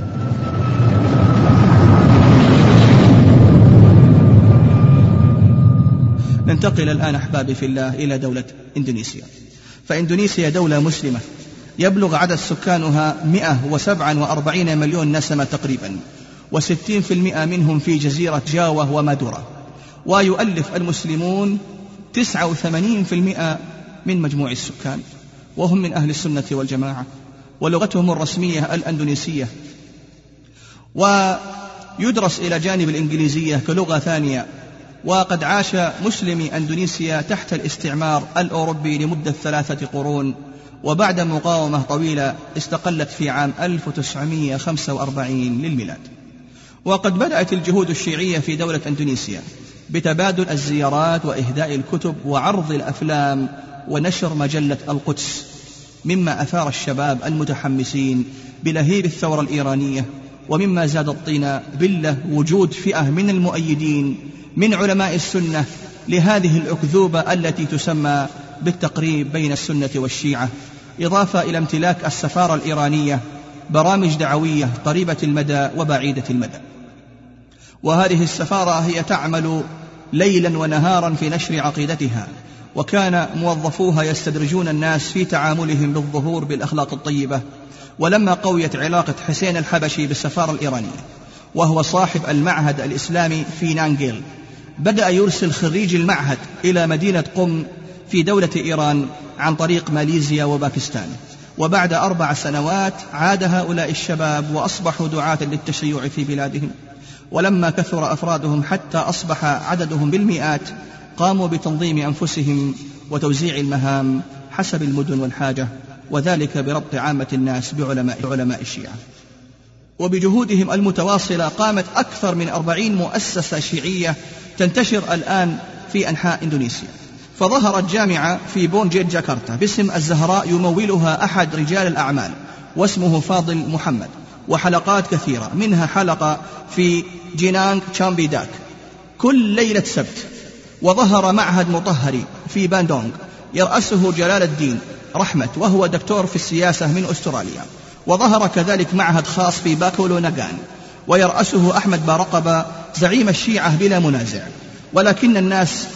ننتقل الآن أحبابي في الله إلى دولة إندونيسيا. فإندونيسيا دولة مسلمة. يبلغ عدد سكانها 147 مليون نسمة تقريبا وستين في المئة منهم في جزيرة جاوة ومادورا. ويؤلف المسلمون تسعة وثمانين في المئة من مجموع السكان. وهم من أهل السنة والجماعة. ولغتهم الرسمية الأندونيسية. ويدرس إلى جانب الإنجليزية كلغة ثانية. وقد عاش مسلمي أندونيسيا تحت الاستعمار الأوروبي لمدة ثلاثة قرون وبعد مقاومة طويلة استقلت في عام 1945 للميلاد. وقد بدأت الجهود الشيعية في دولة أندونيسيا بتبادل الزيارات وإهداء الكتب وعرض الأفلام ونشر مجلة القدس مما أثار الشباب المتحمسين بلهيب الثورة الإيرانية ومما زاد الطين بلة وجود فئة من المؤيدين من علماء السنة لهذه الأكذوبة التي تسمى بالتقريب بين السنة والشيعة إضافة إلى امتلاك السفارة الإيرانية برامج دعوية قريبة المدى وبعيدة المدى. وهذه السفارة هي تعمل ليلا ونهارا في نشر عقيدتها وكان موظفوها يستدرجون الناس في تعاملهم بالظهور بالأخلاق الطيبة. ولما قويت علاقة حسين الحبشي بالسفارة الإيرانية وهو صاحب المعهد الإسلامي في نانجيل بدأ يرسل خريج المعهد إلى مدينة قم في دولة إيران عن طريق ماليزيا وباكستان. وبعد أربع سنوات عاد هؤلاء الشباب وأصبحوا دعاة للتشيع في بلادهم. ولما كثر أفرادهم حتى أصبح عددهم بالمئات قاموا بتنظيم أنفسهم وتوزيع المهام حسب المدن والحاجة وذلك بربط عامة الناس بعلماء علماء الشيعة. وبجهودهم المتواصلة قامت أكثر من أربعين مؤسسة شيعية تنتشر الآن في أنحاء إندونيسيا. فظهرت جامعة في بونجيت جاكرتا باسم الزهراء يمولها أحد رجال الأعمال واسمه فاضل محمد وحلقات كثيرة منها حلقة في جينانغ تشامبي داك. كل ليلة سبت وظهر معهد مطهري في باندونغ يرأسه جلال الدين رحمة وهو دكتور في السياسة من أستراليا. وظهر كذلك معهد خاص في باكولو ناغان. ويرأسه أحمد بارقبة زعيم الشيعة بلا منازع. ولكن الناس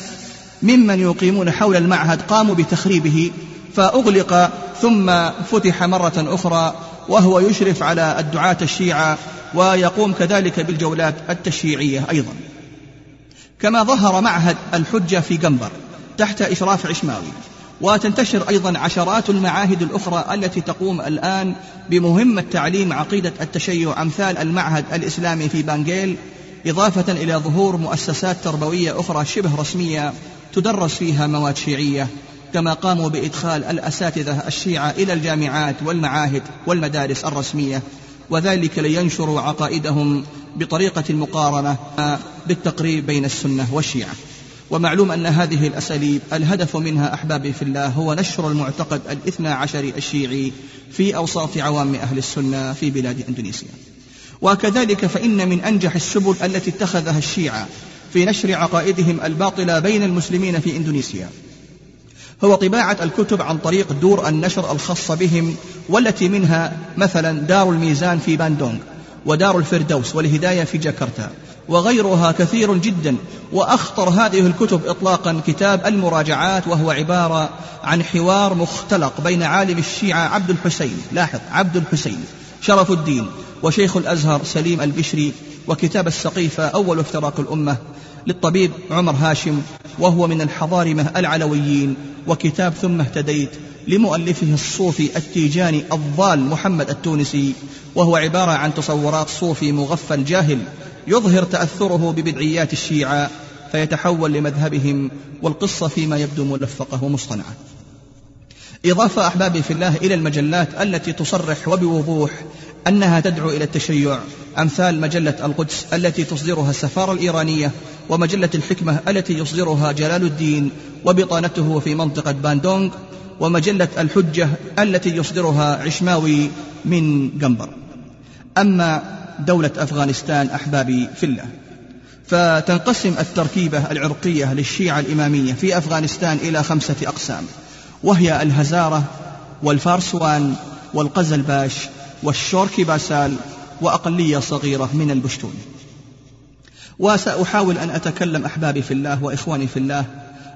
ممن يقيمون حول المعهد قاموا بتخريبه فأغلق ثم فتح مرة أخرى وهو يشرف على الدعاة الشيعة ويقوم كذلك بالجولات التشييعية أيضا. كما ظهر معهد الحجة في قنبر تحت إشراف عشماوي. وتنتشر أيضا عشرات المعاهد الأخرى التي تقوم الآن بمهمة تعليم عقيدة التشيع أمثال المعهد الإسلامي في بانجيل إضافة إلى ظهور مؤسسات تربوية أخرى شبه رسمية تدرس فيها مواد شيعية كما قاموا بإدخال الأساتذة الشيعة إلى الجامعات والمعاهد والمدارس الرسمية وذلك لينشروا عقائدهم بطريقة المقارنة بالتقريب بين السنة والشيعة. ومعلوم أن هذه الأساليب الهدف منها أحبابي في الله هو نشر المعتقد الاثنى عشري الشيعي في أوساط عوام أهل السنة في بلاد أندونيسيا. وكذلك فإن من أنجح السبل التي اتخذها الشيعة في نشر عقائدهم الباطلة بين المسلمين في إندونيسيا. هو طباعة الكتب عن طريق دور النشر الخاصة بهم والتي منها مثلا دار الميزان في باندونغ ودار الفردوس والهداية في جاكرتا وغيرها كثير جدا. وأخطر هذه الكتب إطلاقا كتاب المراجعات وهو عبارة عن حوار مختلق بين عالم الشيعة عبد الحسين. لاحظ عبد الحسين شرف الدين وشيخ الأزهر سليم البشري وكتاب السقيفة أول افتراق الأمة للطبيب عمر هاشم وهو من الحضارمة العلويين. وكتاب ثم اهتديت لمؤلفه الصوفي التيجاني الضال محمد التونسي وهو عبارة عن تصورات صوفي مغفل جاهل. يظهر تأثره ببدعيات الشيعة فيتحول لمذهبهم والقصة فيما يبدو ملفقة ومصطنعة إضافة أحبابي في الله إلى المجلات التي تصرح وبوضوح أنها تدعو إلى التشيع أمثال مجلة القدس التي تصدرها السفارة الإيرانية ومجلة الحكمة التي يصدرها جلال الدين وبطانته في منطقة باندونغ ومجلة الحجة التي يصدرها عشماوي من قنبر أما دولة أفغانستان أحبابي في الله. فتنقسم التركيبة العرقية للشيعة الإمامية في أفغانستان إلى خمسة أقسام وهي الهزارة والفارسوان والقزلباش والشوركي باسال وأقلية صغيرة من البشتون. وسأحاول أن أتكلم أحبابي في الله وإخواني في الله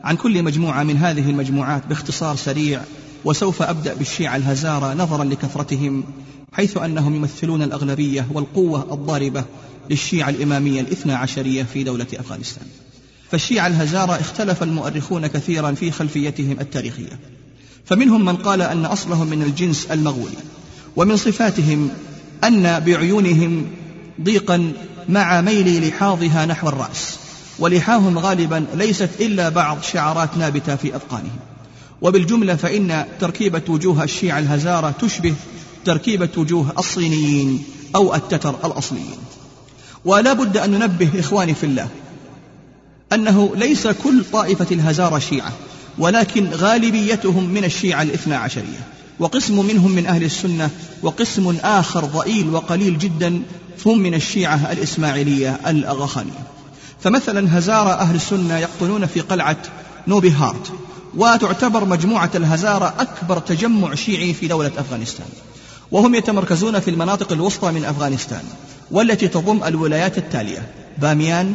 عن كل مجموعة من هذه المجموعات باختصار سريع وسوف أبدأ بالشيعة الهزارة نظرا لكثرتهم حيث أنهم يمثلون الأغلبية والقوة الضاربة للشيعة الإمامية الاثنى عشرية في دولة أفغانستان. فالشيعة الهزارة اختلف المؤرخون كثيرا في خلفيتهم التاريخية. فمنهم من قال أن أصلهم من الجنس المغولي ومن صفاتهم أن بعيونهم ضيقا مع ميل لحاظها نحو الرأس ولحاهم غالبا ليست إلا بعض شعرات نابتة في أذقانهم. وبالجملة فإن تركيبة وجوه الشيعة الهزارة تشبه تركيبة وجوه الصينيين أو التتر الأصليين. ولا بد أن ننبه إخواني في الله أنه ليس كل طائفة الهزارة شيعة ولكن غالبيتهم من الشيعة الاثنى عشرية. وقسم منهم من أهل السنة وقسم آخر ضئيل وقليل جدا هم من الشيعة الإسماعيلية الأغاخانية فمثلا هزارة أهل السنة يقطنون في قلعة نوبي هارت. وتعتبر مجموعة الهزارة أكبر تجمع شيعي في دولة أفغانستان. وهم يتمركزون في المناطق الوسطى من أفغانستان والتي تضم الولايات التالية باميان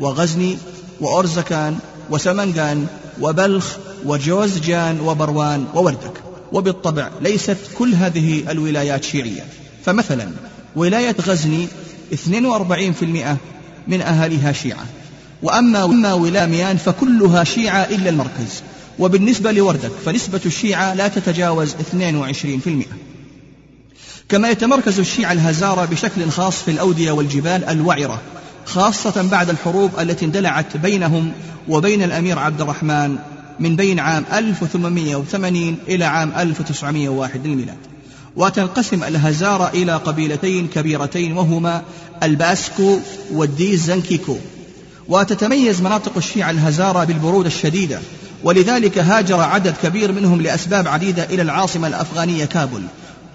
وغزني وأورزكان وسمنغان وبلخ وجوزجان وبروان ووردك. وبالطبع ليست كل هذه الولايات شيعية. فمثلا ولاية غزني 42% من أهاليها شيعة. وأما أما ولاميان فكلها شيعة إلا المركز. وبالنسبة لوردك فنسبة الشيعة لا تتجاوز 22% كما يتمركز الشيعة الهزارة بشكل خاص في الأودية والجبال الوعرة خاصة بعد الحروب التي اندلعت بينهم وبين الأمير عبد الرحمن من بين عام 1880 إلى عام 1901 للميلاد. وتنقسم الهزارة إلى قبيلتين كبيرتين وهما الباسكو والديزنكيكو. وتتميز مناطق الشيعة الهزارة بالبرودة الشديدة ولذلك هاجر عدد كبير منهم لأسباب عديدة إلى العاصمة الأفغانية كابول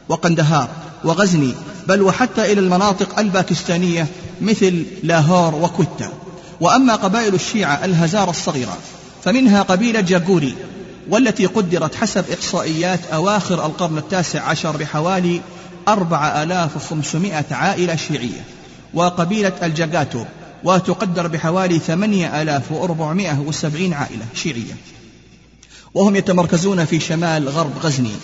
وقندهار وغزني بل وحتى إلى المناطق الباكستانية مثل لاهور وكوتا وأما قبائل الشيعة الهزارة الصغيرة فمنها قبيلة جاكوري والتي قدرت حسب إحصائيات أواخر القرن التاسع عشر بحوالي أربعة آلاف وخمسمائة عائلة شيعية. وقبيلة الجاكاتو وتقدر بحوالي ثمانية آلاف وأربعمائة وسبعين عائلة شيعية. وهم يتمركزون في شمال غرب غزني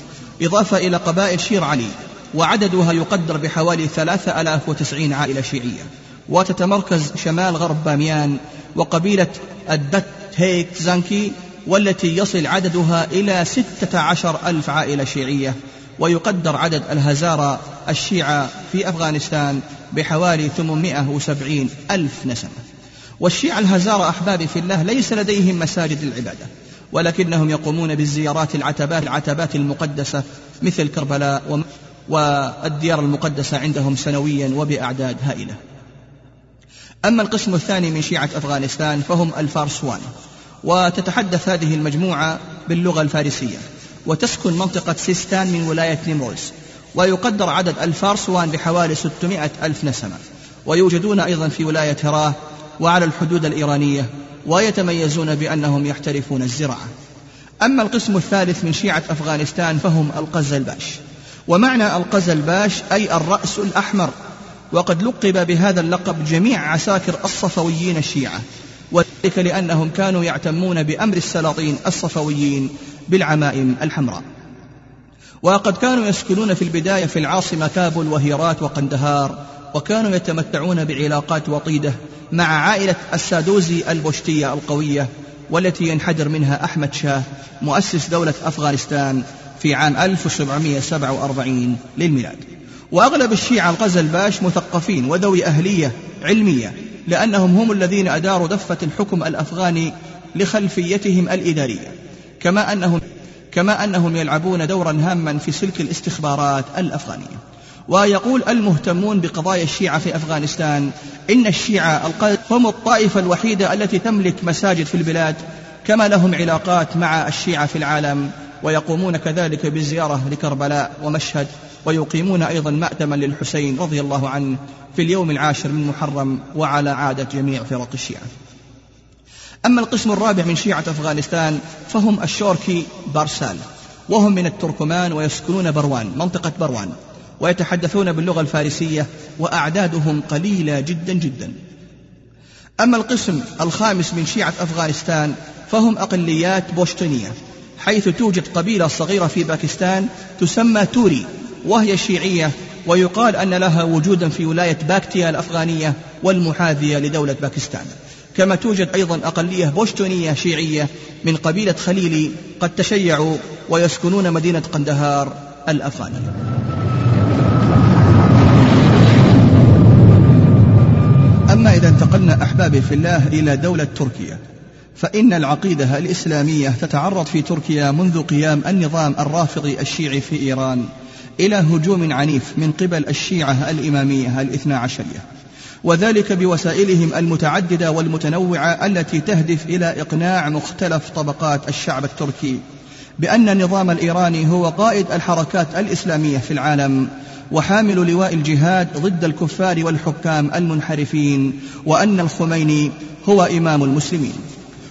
إضافة إلى قبائل شير علي وعددها يقدر بحوالي ثلاثة آلاف وتسعين عائلة شيعية. وتتمركز شمال غرب باميان وقبيلة الدت هيك زانكي والتي يصل عددها إلى ستة عشر ألف عائلة شيعية ويقدر عدد الهزارة الشيعة في أفغانستان بحوالي 870 ألف نسمة. والشيعة الهزارة أحبابي في الله ليس لديهم مساجد للعبادة ولكنهم يقومون بالزيارات العتبات العتبات المقدسة مثل كربلاء والديار المقدسة عندهم سنويا وبأعداد هائلة. أما القسم الثاني من شيعة أفغانستان فهم الفارسوان وتتحدث أهذه المجموعة باللغة الفارسية وتسكن منطقة سيستان من ولاية نيمروز ويقدر عدد الفارسوان بحوالي 600 ألف نسمة. ويوجدون أيضا في ولاية هراه وعلى الحدود الإيرانية ويتميزون بأنهم يحترفون الزراعة. أما القسم الثالث من شيعة أفغانستان فهم القزلباش ومعنى القزلباش أي الرأس الأحمر. وقد لقب بهذا اللقب جميع عساكر الصفويين الشيعة. وذلك لأنهم كانوا يعتمون بأمر السلاطين الصفويين بالعمائم الحمراء. وقد كانوا يسكنون في البداية في العاصمة كابل وهيرات وقندهار وكانوا يتمتعون بعلاقات وطيدة مع عائلة السادوزي البشتية القوية والتي ينحدر منها أحمد شاه مؤسس دولة أفغانستان في عام 1747 للميلاد. وأغلب الشيعة الغزلباش مثقفين وذوي أهلية علمية لأنهم هم الذين أداروا دفة الحكم الأفغاني لخلفيتهم الإدارية كما أنهم كما أنهم يلعبون دورا هاما في سلك الاستخبارات الأفغانية. ويقول المهتمون بقضايا الشيعة في أفغانستان إن الشيعة القادة هم الطائفة الوحيدة التي تملك مساجد في البلاد كما لهم علاقات مع الشيعة في العالم ويقومون كذلك بالزيارة لكربلاء ومشهد ويقيمون أيضا مأتما للحسين رضي الله عنه في اليوم العاشر من محرم وعلى عادة جميع فرق الشيعة. أما القسم الرابع من شيعة أفغانستان فهم الشوركي بارسال وهم من التركمان ويسكنون بروان منطقة بروان ويتحدثون باللغة الفارسية وأعدادهم قليلة جدا جدا. أما القسم الخامس من شيعة أفغانستان فهم أقليات بوشتونية حيث توجد قبيلة صغيرة في باكستان تسمى توري وهي شيعية ويقال أن لها وجودا في ولاية باكتيا الأفغانية والمحاذية لدولة باكستان. كما توجد أيضا أقلية بوشتونية شيعية من قبيلة خليلي قد تشيعوا ويسكنون مدينة قندهار الأفغانية أما إذا انتقلنا أحبابي في الله إلى دولة تركيا فإن العقيدة الإسلامية تتعرض في تركيا منذ قيام النظام الرافضي الشيعي في إيران إلى هجوم عنيف من قبل الشيعة الإمامية الاثنا عشرية. وذلك بوسائلهم المتعددة والمتنوعة التي تهدف إلى إقناع مختلف طبقات الشعب التركي بأن النظام الإيراني هو قائد الحركات الإسلامية في العالم وحامل لواء الجهاد ضد الكفار والحكام المنحرفين وأن الخميني هو إمام المسلمين.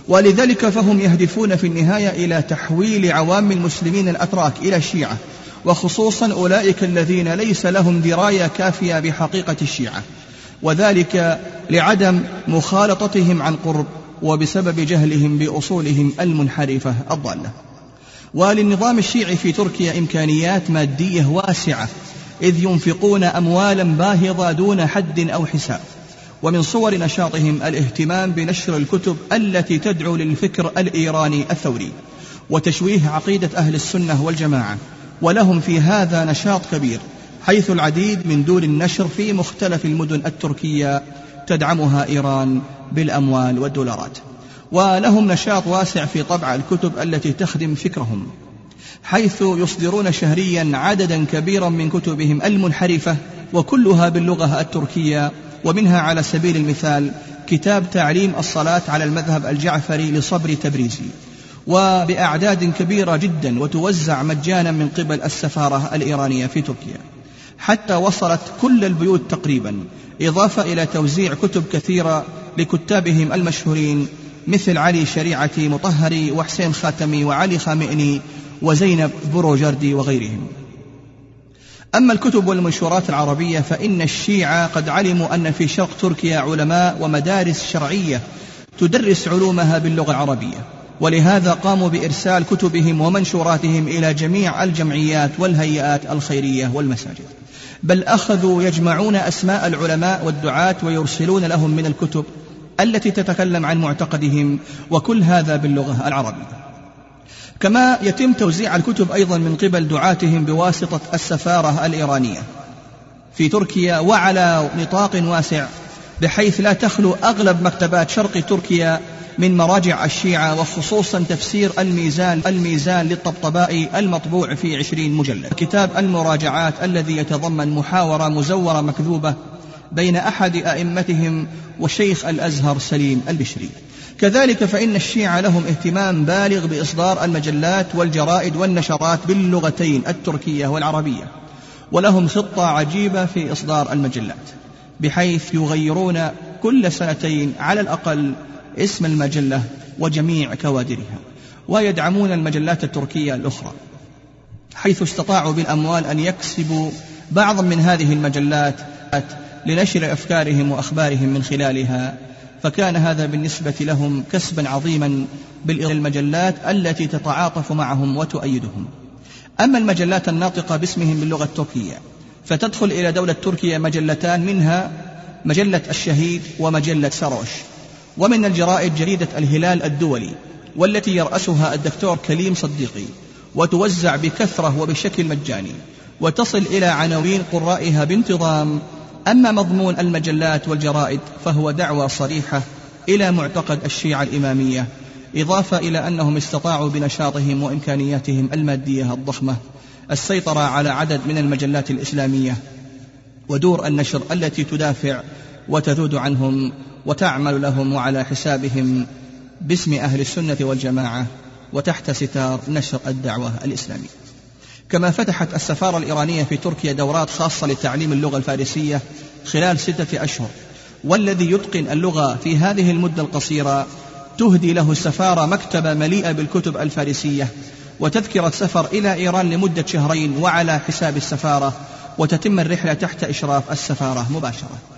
ولذلك فهم يهدفون في النهاية إلى تحويل عوام المسلمين الأتراك إلى الشيعة وخصوصا أولئك الذين ليس لهم دراية كافية بحقيقة الشيعة. وذلك لعدم مخالطتهم عن قرب وبسبب جهلهم بأصولهم المنحرفة الضالة. وللنظام الشيعي في تركيا إمكانيات مادية واسعة إذ ينفقون أموالا باهظة دون حد أو حساب. ومن صور نشاطهم الاهتمام بنشر الكتب التي تدعو للفكر الإيراني الثوري وتشويه عقيدة أهل السنة والجماعة ولهم في هذا نشاط كبير. حيث العديد من دور النشر في مختلف المدن التركية تدعمها إيران بالأموال والدولارات. ولهم نشاط واسع في طبع الكتب التي تخدم فكرهم حيث يصدرون شهريا عددا كبيرا من كتبهم المنحرفة وكلها باللغة التركية ومنها على سبيل المثال كتاب تعليم الصلاة على المذهب الجعفري لصبر تبريزي. وبأعداد كبيرة جدا وتوزع مجانا من قبل السفارة الإيرانية في تركيا. حتى وصلت كل البيوت تقريبا. إضافة إلى توزيع كتب كثيرة لكتابهم المشهورين مثل علي شريعتي مطهري وحسين خاتمي وعلي خامئني وزينب بروجردي وغيرهم. أما الكتب والمنشورات العربية فإن الشيعة قد علموا أن في شرق تركيا علماء ومدارس شرعية تدرس علومها باللغة العربية. ولهذا قاموا بإرسال كتبهم ومنشوراتهم إلى جميع الجمعيات والهيئات الخيرية والمساجد. بل أخذوا يجمعون أسماء العلماء والدعاة ويرسلون لهم من الكتب التي تتكلم عن معتقدهم وكل هذا باللغة العربية. كما يتم توزيع الكتب أيضا من قبل دعاتهم بواسطة السفارة الإيرانية. في تركيا وعلى نطاق واسع بحيث لا تخلو أغلب مكتبات شرق تركيا من مراجع الشيعة وخصوصا تفسير الميزان الميزان للطبطبائي المطبوع في عشرين مجلد. كتاب المراجعات الذي يتضمن محاورة مزورة مكذوبة بين أحد أئمتهم وشيخ الأزهر سليم البشري. كذلك فإن الشيعة لهم اهتمام بالغ بإصدار المجلات والجرائد والنشرات باللغتين التركية والعربية ولهم خطة عجيبة في إصدار المجلات بحيث يغيرون كل سنتين على الأقل اسم المجلة وجميع كوادرها ويدعمون المجلات التركية الأخرى حيث استطاعوا بالأموال أن يكسبوا بعضا من هذه المجلات لنشر أفكارهم وأخبارهم من خلالها فكان هذا بالنسبة لهم كسبا عظيما بالمجلات التي تتعاطف معهم وتؤيدهم. أما المجلات الناطقة باسمهم باللغة التركية فتدخل إلى دولة تركيا مجلتان منها مجلة الشهيد ومجلة سروش. ومن الجرائد جريدة الهلال الدولي والتي يرأسها الدكتور كليم صديقي وتوزع بكثرة وبشكل مجاني وتصل إلى عناوين قرائها بانتظام أما مضمون المجلات والجرائد فهو دعوة صريحة إلى معتقد الشيعة الإمامية إضافة إلى أنهم استطاعوا بنشاطهم وإمكانياتهم المادية الضخمة السيطرة على عدد من المجلات الإسلامية ودور النشر التي تدافع وتذود عنهم وتعمل لهم وعلى حسابهم باسم أهل السنة والجماعة وتحت ستار نشر الدعوة الإسلامية. كما فتحت السفارة الإيرانية في تركيا دورات خاصة لتعليم اللغة الفارسية خلال ستة أشهر والذي يتقن اللغة في هذه المدة القصيرة تهدي له السفارة مكتبة مليئة بالكتب الفارسية وتذكرة سفر إلى إيران لمدة شهرين وعلى حساب السفارة وتتم الرحلة تحت إشراف السفارة مباشرة.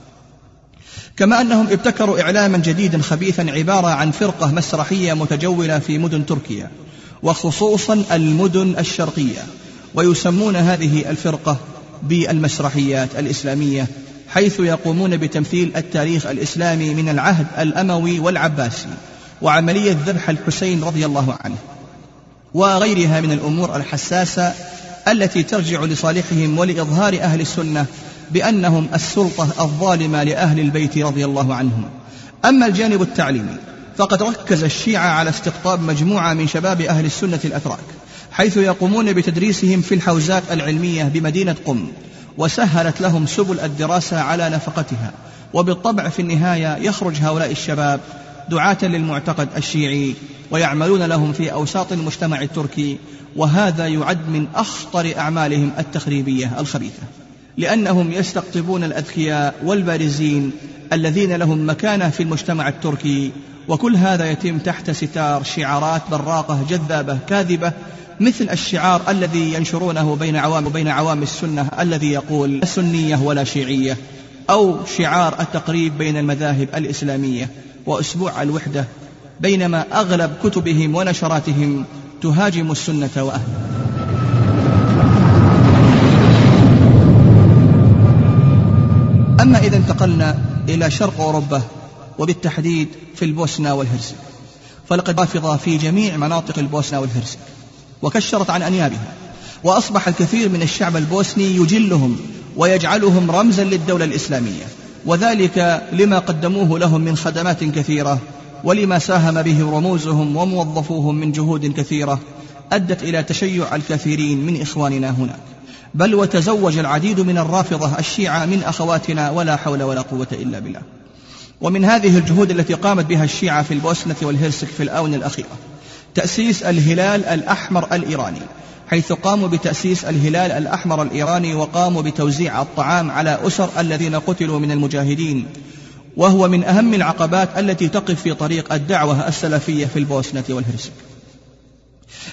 كما أنهم ابتكروا إعلاما جديدا خبيثا عبارة عن فرقة مسرحية متجولة في مدن تركيا وخصوصا المدن الشرقية ويسمون هذه الفرقة بالمسرحيات الإسلامية حيث يقومون بتمثيل التاريخ الإسلامي من العهد الأموي والعباسي وعملية ذبح الحسين رضي الله عنه وغيرها من الأمور الحساسة التي ترجع لصالحهم ولإظهار أهل السنة بأنهم السلطة الظالمة لأهل البيت رضي الله عنهم. أما الجانب التعليمي فقد ركز الشيعة على استقطاب مجموعة من شباب أهل السنة الأتراك حيث يقومون بتدريسهم في الحوزات العلمية بمدينة قم وسهلت لهم سبل الدراسة على نفقتها وبالطبع في النهاية يخرج هؤلاء الشباب دعاة للمعتقد الشيعي ويعملون لهم في أوساط المجتمع التركي وهذا يعد من أخطر أعمالهم التخريبية الخبيثة. لأنهم يستقطبون الأذكياء والبارزين الذين لهم مكانة في المجتمع التركي وكل هذا يتم تحت ستار شعارات براقة جذابة كاذبة مثل الشعار الذي ينشرونه بين عوام بين عوام السنة الذي يقول سنية ولا شيعية أو شعار التقريب بين المذاهب الإسلامية. وأسبوع الوحدة بينما أغلب كتبهم ونشراتهم تهاجم السنة وأهلها. أما إذا انتقلنا إلى شرق أوروبا وبالتحديد في البوسنة والهرسك فلقد رافضة في جميع مناطق البوسنة والهرسك وكشرت عن أنيابها وأصبح الكثير من الشعب البوسني يجلهم ويجعلهم رمزا للدولة الإسلامية وذلك لما قدموه لهم من خدمات كثيرة ولما ساهم به رموزهم وموظفوهم من جهود كثيرة أدت إلى تشيع الكثيرين من إخواننا هناك. بل وتزوج العديد من الرافضة الشيعة من أخواتنا ولا حول ولا قوة إلا بالله. ومن هذه الجهود التي قامت بها الشيعة في البوسنة والهرسك في الآونة الأخيرة تأسيس الهلال الأحمر الإيراني حيث قاموا بتأسيس الهلال الأحمر الإيراني وقاموا بتوزيع الطعام على أسر الذين قتلوا من المجاهدين وهو من أهم العقبات التي تقف في طريق الدعوة السلفية في البوسنة والهرسك.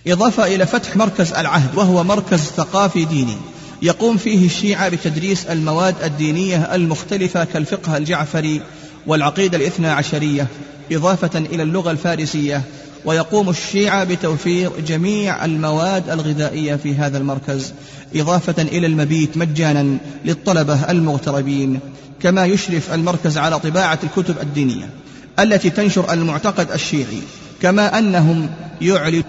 إضافة إلى فتح مركز العهد وهو مركز ثقافي ديني. يقوم فيه الشيعة بتدريس المواد الدينية المختلفة كالفقه الجعفري والعقيدة الاثنى عشرية إضافة إلى اللغة الفارسية. ويقوم الشيعة بتوفير جميع المواد الغذائية في هذا المركز إضافة إلى المبيت مجانا للطلبة المغتربين. كما يشرف المركز على طباعة الكتب الدينية التي تنشر المعتقد الشيعي. كما أنهم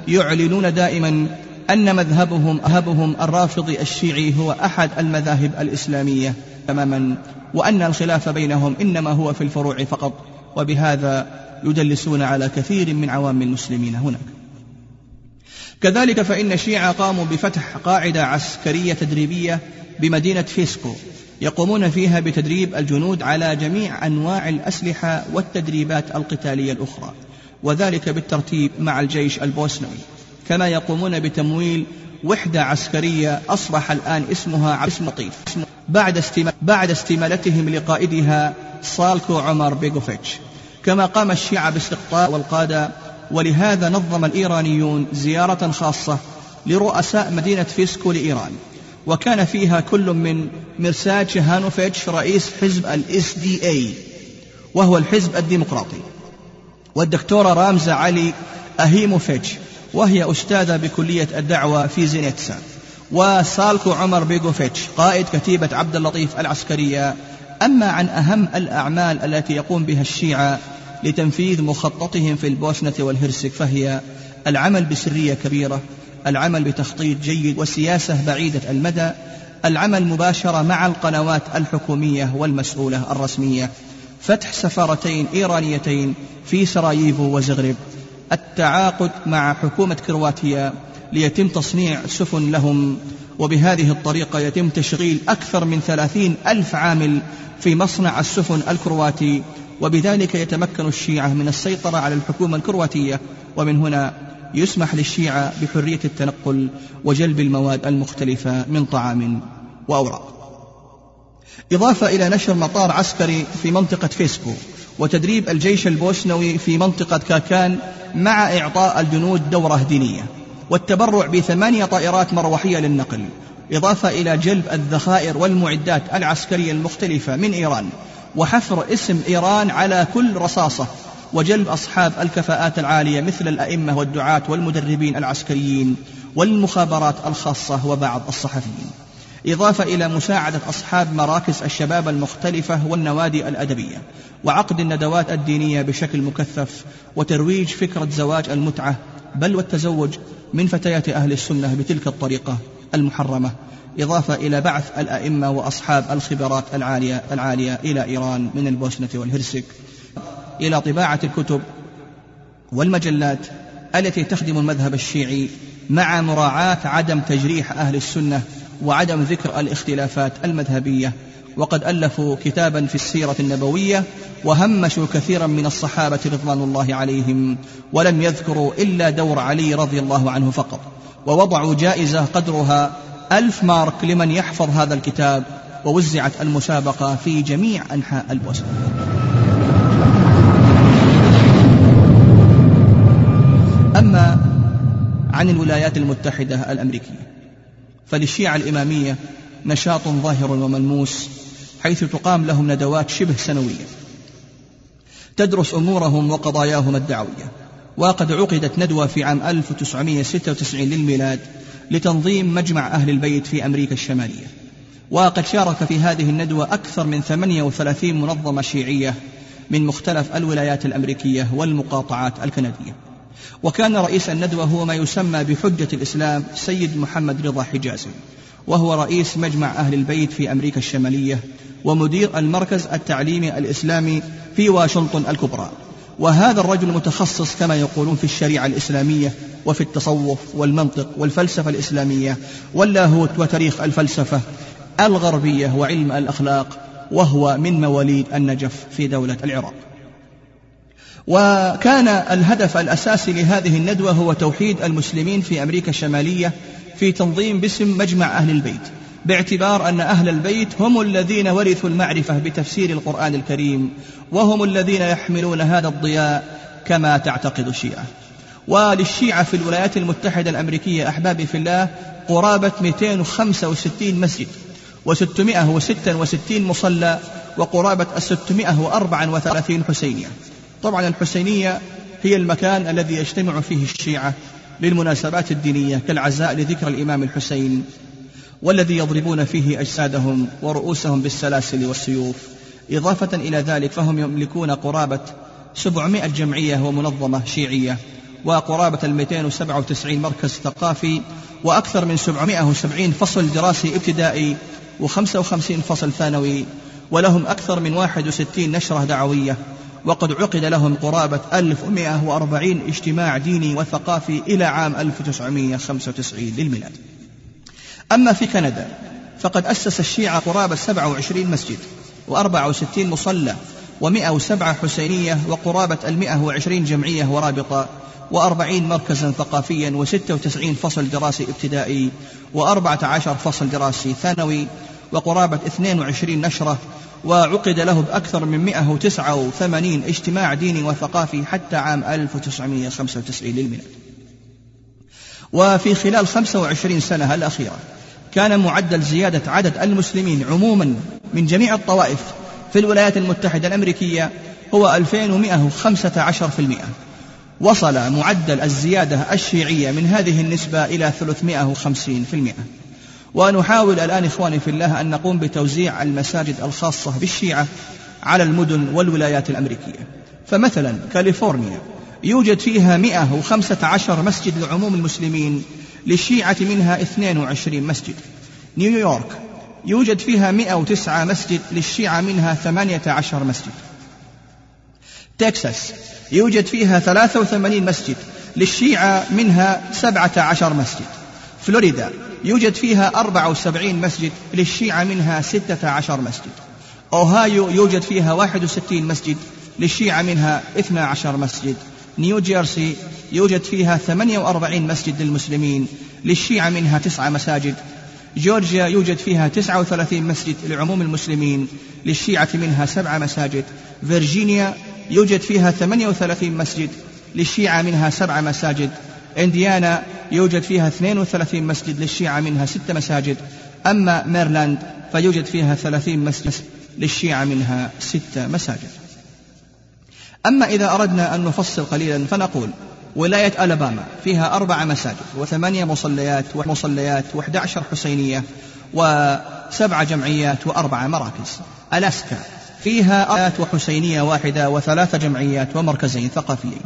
يعلنون دائما أن مذهبهم مذهبهم الرافضي الشيعي هو أحد المذاهب الإسلامية تماما وأن الخلاف بينهم إنما هو في الفروع فقط وبهذا يدلسون على كثير من عوام المسلمين هناك. كذلك فإن الشيعة قاموا بفتح قاعدة عسكرية تدريبية بمدينة فيسكو يقومون فيها بتدريب الجنود على جميع أنواع الأسلحة والتدريبات القتالية الأخرى. وذلك بالترتيب مع الجيش البوسنوي. كما يقومون بتمويل وحدة عسكرية أصبح الآن اسمها اسم لطيف. بعد, بعد استمالتهم لقائدها صالكو عمر بيغوفيتش. كما قام الشيعة باستقطاع والقادة ولهذا نظم الإيرانيون زيارة خاصة لرؤساء مدينة فيسكو لإيران. وكان فيها كل من مرساد شهانوفيتش رئيس حزب ال SDA وهو الحزب الديمقراطي. والدكتورة رامزة علي أهيموفيتش وهي أستاذة بكلية الدعوة في زينيتسا وسالكو عمر بيغوفيتش قائد كتيبة عبد اللطيف العسكرية. أما عن أهم الأعمال التي يقوم بها الشيعة لتنفيذ مخططهم في البوسنة والهرسك فهي العمل بسرية كبيرة العمل بتخطيط جيد وسياسة بعيدة المدى العمل مباشرة مع القنوات الحكومية والمسؤولة الرسمية. فتح سفارتين إيرانيتين في سراييفو وزغرب التعاقد مع حكومة كرواتيا ليتم تصنيع سفن لهم وبهذه الطريقة يتم تشغيل أكثر من ثلاثين ألف عامل في مصنع السفن الكرواتي وبذلك يتمكن الشيعة من السيطرة على الحكومة الكرواتية. ومن هنا يسمح للشيعة بحرية التنقل وجلب المواد المختلفة من طعام وأوراق. إضافة إلى نشر مطار عسكري في منطقة فيسبو وتدريب الجيش البوسنوي في منطقة كاكان مع إعطاء الجنود دورة دينية والتبرع بثمانية طائرات مروحية للنقل إضافة إلى جلب الذخائر والمعدات العسكرية المختلفة من إيران وحفر اسم إيران على كل رصاصة وجلب أصحاب الكفاءات العالية مثل الأئمة والدعاة والمدربين العسكريين والمخابرات الخاصة وبعض الصحفيين. إضافة إلى مساعدة أصحاب مراكز الشباب المختلفة والنوادي الأدبية وعقد الندوات الدينية بشكل مكثف وترويج فكرة زواج المتعة بل والتزوج من فتيات أهل السنة بتلك الطريقة المحرمة. إضافة إلى بعث الأئمة وأصحاب الخبرات العالية العالية إلى إيران من البوسنة والهرسك إلى طباعة الكتب والمجلات التي تخدم المذهب الشيعي مع مراعاة عدم تجريح أهل السنة وعدم ذكر الاختلافات المذهبية وقد ألفوا كتابا في السيرة النبوية وهمشوا كثيرا من الصحابة رضوان الله عليهم ولم يذكروا إلا دور علي رضي الله عنه فقط ووضعوا جائزة قدرها ألف مارك لمن يحفظ هذا الكتاب ووزعت المسابقة في جميع أنحاء البوسنة أما عن الولايات المتحدة الأمريكية فللشيعة الإمامية نشاط ظاهر وملموس حيث تقام لهم ندوات شبه سنوية. تدرس أمورهم وقضاياهم الدعوية. وقد عقدت ندوة في عام 1996 للميلاد لتنظيم مجمع أهل البيت في أمريكا الشمالية. وقد شارك في هذه الندوة أكثر من 38 منظمة شيعية من مختلف الولايات الأمريكية والمقاطعات الكندية. وكان رئيس الندوة هو ما يسمى بحجة الإسلام سيد محمد رضا حجازي وهو رئيس مجمع أهل البيت في أمريكا الشمالية ومدير المركز التعليمي الإسلامي في واشنطن الكبرى. وهذا الرجل متخصص كما يقولون في الشريعة الإسلامية وفي التصوف والمنطق والفلسفة الإسلامية واللاهوت وتاريخ الفلسفة الغربية وعلم الأخلاق وهو من مواليد النجف في دولة العراق. وكان الهدف الأساسي لهذه الندوة هو توحيد المسلمين في أمريكا الشمالية في تنظيم باسم مجمع أهل البيت باعتبار أن أهل البيت هم الذين ورثوا المعرفة بتفسير القرآن الكريم وهم الذين يحملون هذا الضياء كما تعتقد الشيعة. وللشيعة في الولايات المتحدة الأمريكية أحبابي في الله قرابة 265 مسجد و666 مصلى وقرابة 634 حسينية. طبعا الحسينية هي المكان الذي يجتمع فيه الشيعة للمناسبات الدينية كالعزاء لذكر الإمام الحسين والذي يضربون فيه أجسادهم ورؤوسهم بالسلاسل والسيوف. إضافة إلى ذلك فهم يملكون قرابة 700 جمعية ومنظمة شيعية وقرابة ال 297 مركز ثقافي وأكثر من 770 فصل دراسي ابتدائي و55 فصل ثانوي ولهم أكثر من 61 نشرة دعوية. وقد عقد لهم قرابة 1140 اجتماع ديني وثقافي إلى عام 1995 للميلاد. أما في كندا فقد أسس الشيعة قرابة 27 مسجد و64 مصلى و107 حسينية وقرابة المئة وعشرين جمعية ورابطة وأربعين مركزا ثقافيا وستة وتسعين فصل دراسي ابتدائي وأربعة عشر فصل دراسي ثانوي وقرابة اثنين وعشرين نشرة وعقد له بأكثر من 189 اجتماع ديني وثقافي حتى عام 1995 للميلاد. وفي خلال 25 سنة الأخيرة كان معدل زيادة عدد المسلمين عموما من جميع الطوائف في الولايات المتحدة الأمريكية هو 2115% وصل معدل الزيادة الشيعية من هذه النسبة إلى 350% ونحاول الآن إخواني في الله أن نقوم بتوزيع المساجد الخاصة بالشيعة على المدن والولايات الأمريكية. فمثلا كاليفورنيا يوجد فيها 115 مسجد لعموم المسلمين للشيعة منها 22 مسجد. نيويورك يوجد فيها 109 مسجد للشيعة منها 18 مسجد. تكساس يوجد فيها 83 مسجد للشيعة منها 17 مسجد. فلوريدا يوجد فيها 74 مسجد للشيعة منها 16 مسجد. أوهايو يوجد فيها 61 مسجد للشيعة منها 12 مسجد. نيو جيرسي يوجد فيها 48 مسجد للمسلمين للشيعة منها تسعة مساجد. جورجيا يوجد فيها 39 مسجد لعموم المسلمين للشيعة منها سبع مساجد. فيرجينيا يوجد فيها 38 مسجد للشيعة منها سبع مساجد. انديانا يوجد فيها 32 مسجد للشيعة منها ست مساجد. أما ميرلاند فيوجد فيها 30 مسجد للشيعة منها ست مساجد. أما إذا أردنا أن نفصل قليلا فنقول ولاية ألاباما فيها أربع مساجد وثمانية مصليات ومصليات وأحد عشر حسينية وسبع جمعيات وأربع مراكز. ألاسكا فيها آيات وحسينية واحدة وثلاث جمعيات ومركزين ثقافيين.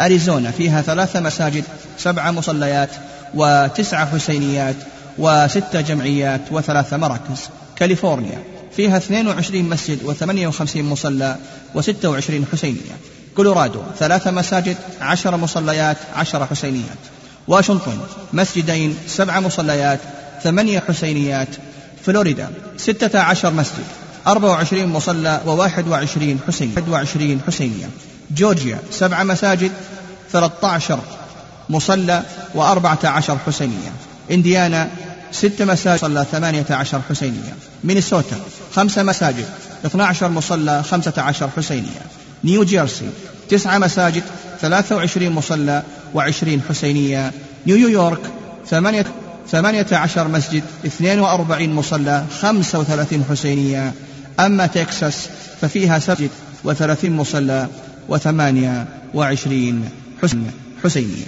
أريزونا فيها ثلاث مساجد سبع مصليات وتسع حسينيات وست جمعيات وثلاث مراكز. كاليفورنيا فيها 22 مسجد و58 مصلى و26 حسينية. كولورادو ثلاث مساجد عشر مصليات عشر حسينيات. واشنطن مسجدين سبع مصليات ثمانية حسينيات. فلوريدا ستة عشر مسجد أربع وعشرين مصلى وواحد وعشرين وعشرين حسينية. جورجيا سبع مساجد ثلاثة عشر مصلى وأربعة عشر حسينية. إنديانا ست مساجد صلى ثمانية عشر حسينية. مينيسوتا خمس مساجد 12 مصلى خمسة عشر حسينية. نيو جيرسي تسع مساجد ثلاثة وعشرين مصلى وعشرين حسينية. نيويورك ثمانية, ثمانية عشر مسجد اثنين وأربعين مصلى خمسة وثلاثين حسينية. أما تكساس ففيها سجد وثلاثين مصلى وثمانية وعشرين حسن حسينية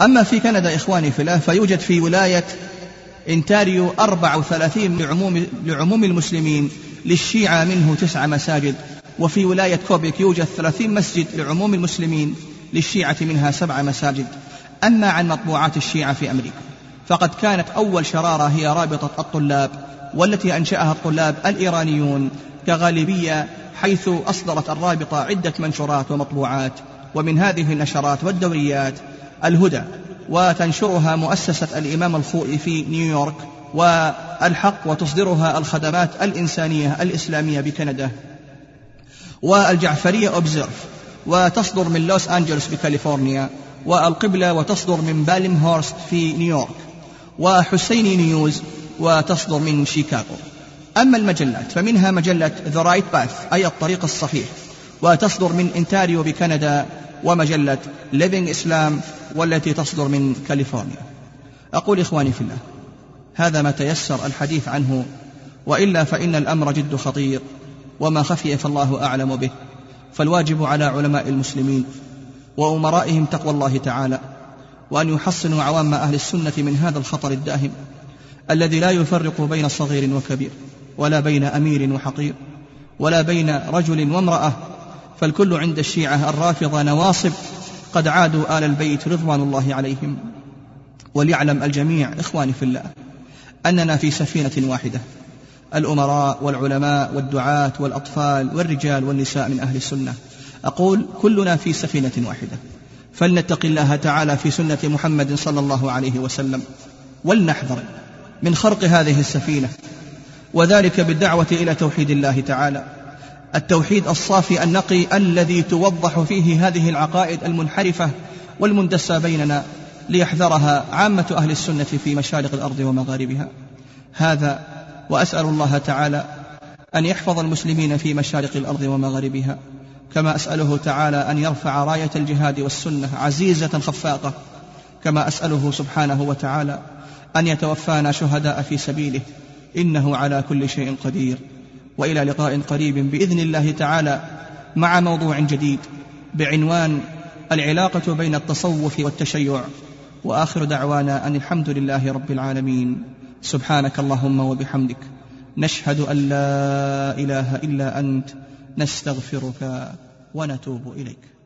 أما في كندا إخواني في الله فيوجد في ولاية إنتاريو أربع وثلاثين لعموم, لعموم المسلمين للشيعة منه تسع مساجد وفي ولاية كوبيك يوجد ثلاثين مسجد لعموم المسلمين للشيعة منها سبع مساجد. أما عن مطبوعات الشيعة في أمريكا فقد كانت أول شرارة هي رابطة الطلاب والتي أنشأها الطلاب الإيرانيون كغالبية حيث أصدرت الرابطة عدة منشورات ومطبوعات ومن هذه النشرات والدوريات الهدى وتنشرها مؤسسة الإمام الخوئي في نيويورك والحق وتصدرها الخدمات الإنسانية الإسلامية بكندا. والجعفرية أوبزيرف وتصدر من لوس أنجلوس بكاليفورنيا والقبلة وتصدر من باليم هورست في نيويورك وحسيني News وتصدر من شيكاغو. أما المجلات فمنها مجلة The Right Path أي الطريق الصحيح وتصدر من انتاريو بكندا ومجلة Living Islam والتي تصدر من كاليفورنيا. أقول إخواني في الله هذا ما تيسر الحديث عنه وإلا فإن الأمر جد خطير وما خفي فالله أعلم به فالواجب على علماء المسلمين وأمرائهم تقوى الله تعالى وأن يحصنوا عوام أهل السنة من هذا الخطر الداهم الذي لا يفرق بين صغير وكبير. ولا بين أمير وحقير ولا بين رجل وامرأة فالكل عند الشيعة الرافضة نواصب قد عادوا آل البيت رضوان الله عليهم. وليعلم الجميع إخواني في الله أننا في سفينة واحدة الأمراء والعلماء والدعاة والأطفال والرجال والنساء من أهل السنة. أقول كلنا في سفينة واحدة فلنتق الله تعالى في سنة محمد صلى الله عليه وسلم ولنحذر من خرق هذه السفينة وذلك بالدعوة إلى توحيد الله تعالى. التوحيد الصافي النقي الذي توضح فيه هذه العقائد المنحرفة والمندسة بيننا ليحذرها عامة أهل السنة في مشارق الأرض ومغاربها. هذا وأسأل الله تعالى أن يحفظ المسلمين في مشارق الأرض ومغاربها كما أسأله تعالى أن يرفع راية الجهاد والسنة عزيزة خفاقة كما أسأله سبحانه وتعالى أن يتوفانا شهداء في سبيله إنه على كل شيء قدير. وإلى لقاء قريب بإذن الله تعالى مع موضوع جديد بعنوان العلاقة بين التصوف والتشيع. وآخر دعوانا أن الحمد لله رب العالمين. سبحانك اللهم وبحمدك. نشهد أن لا إله إلا أنت. نستغفرك ونتوب إليك.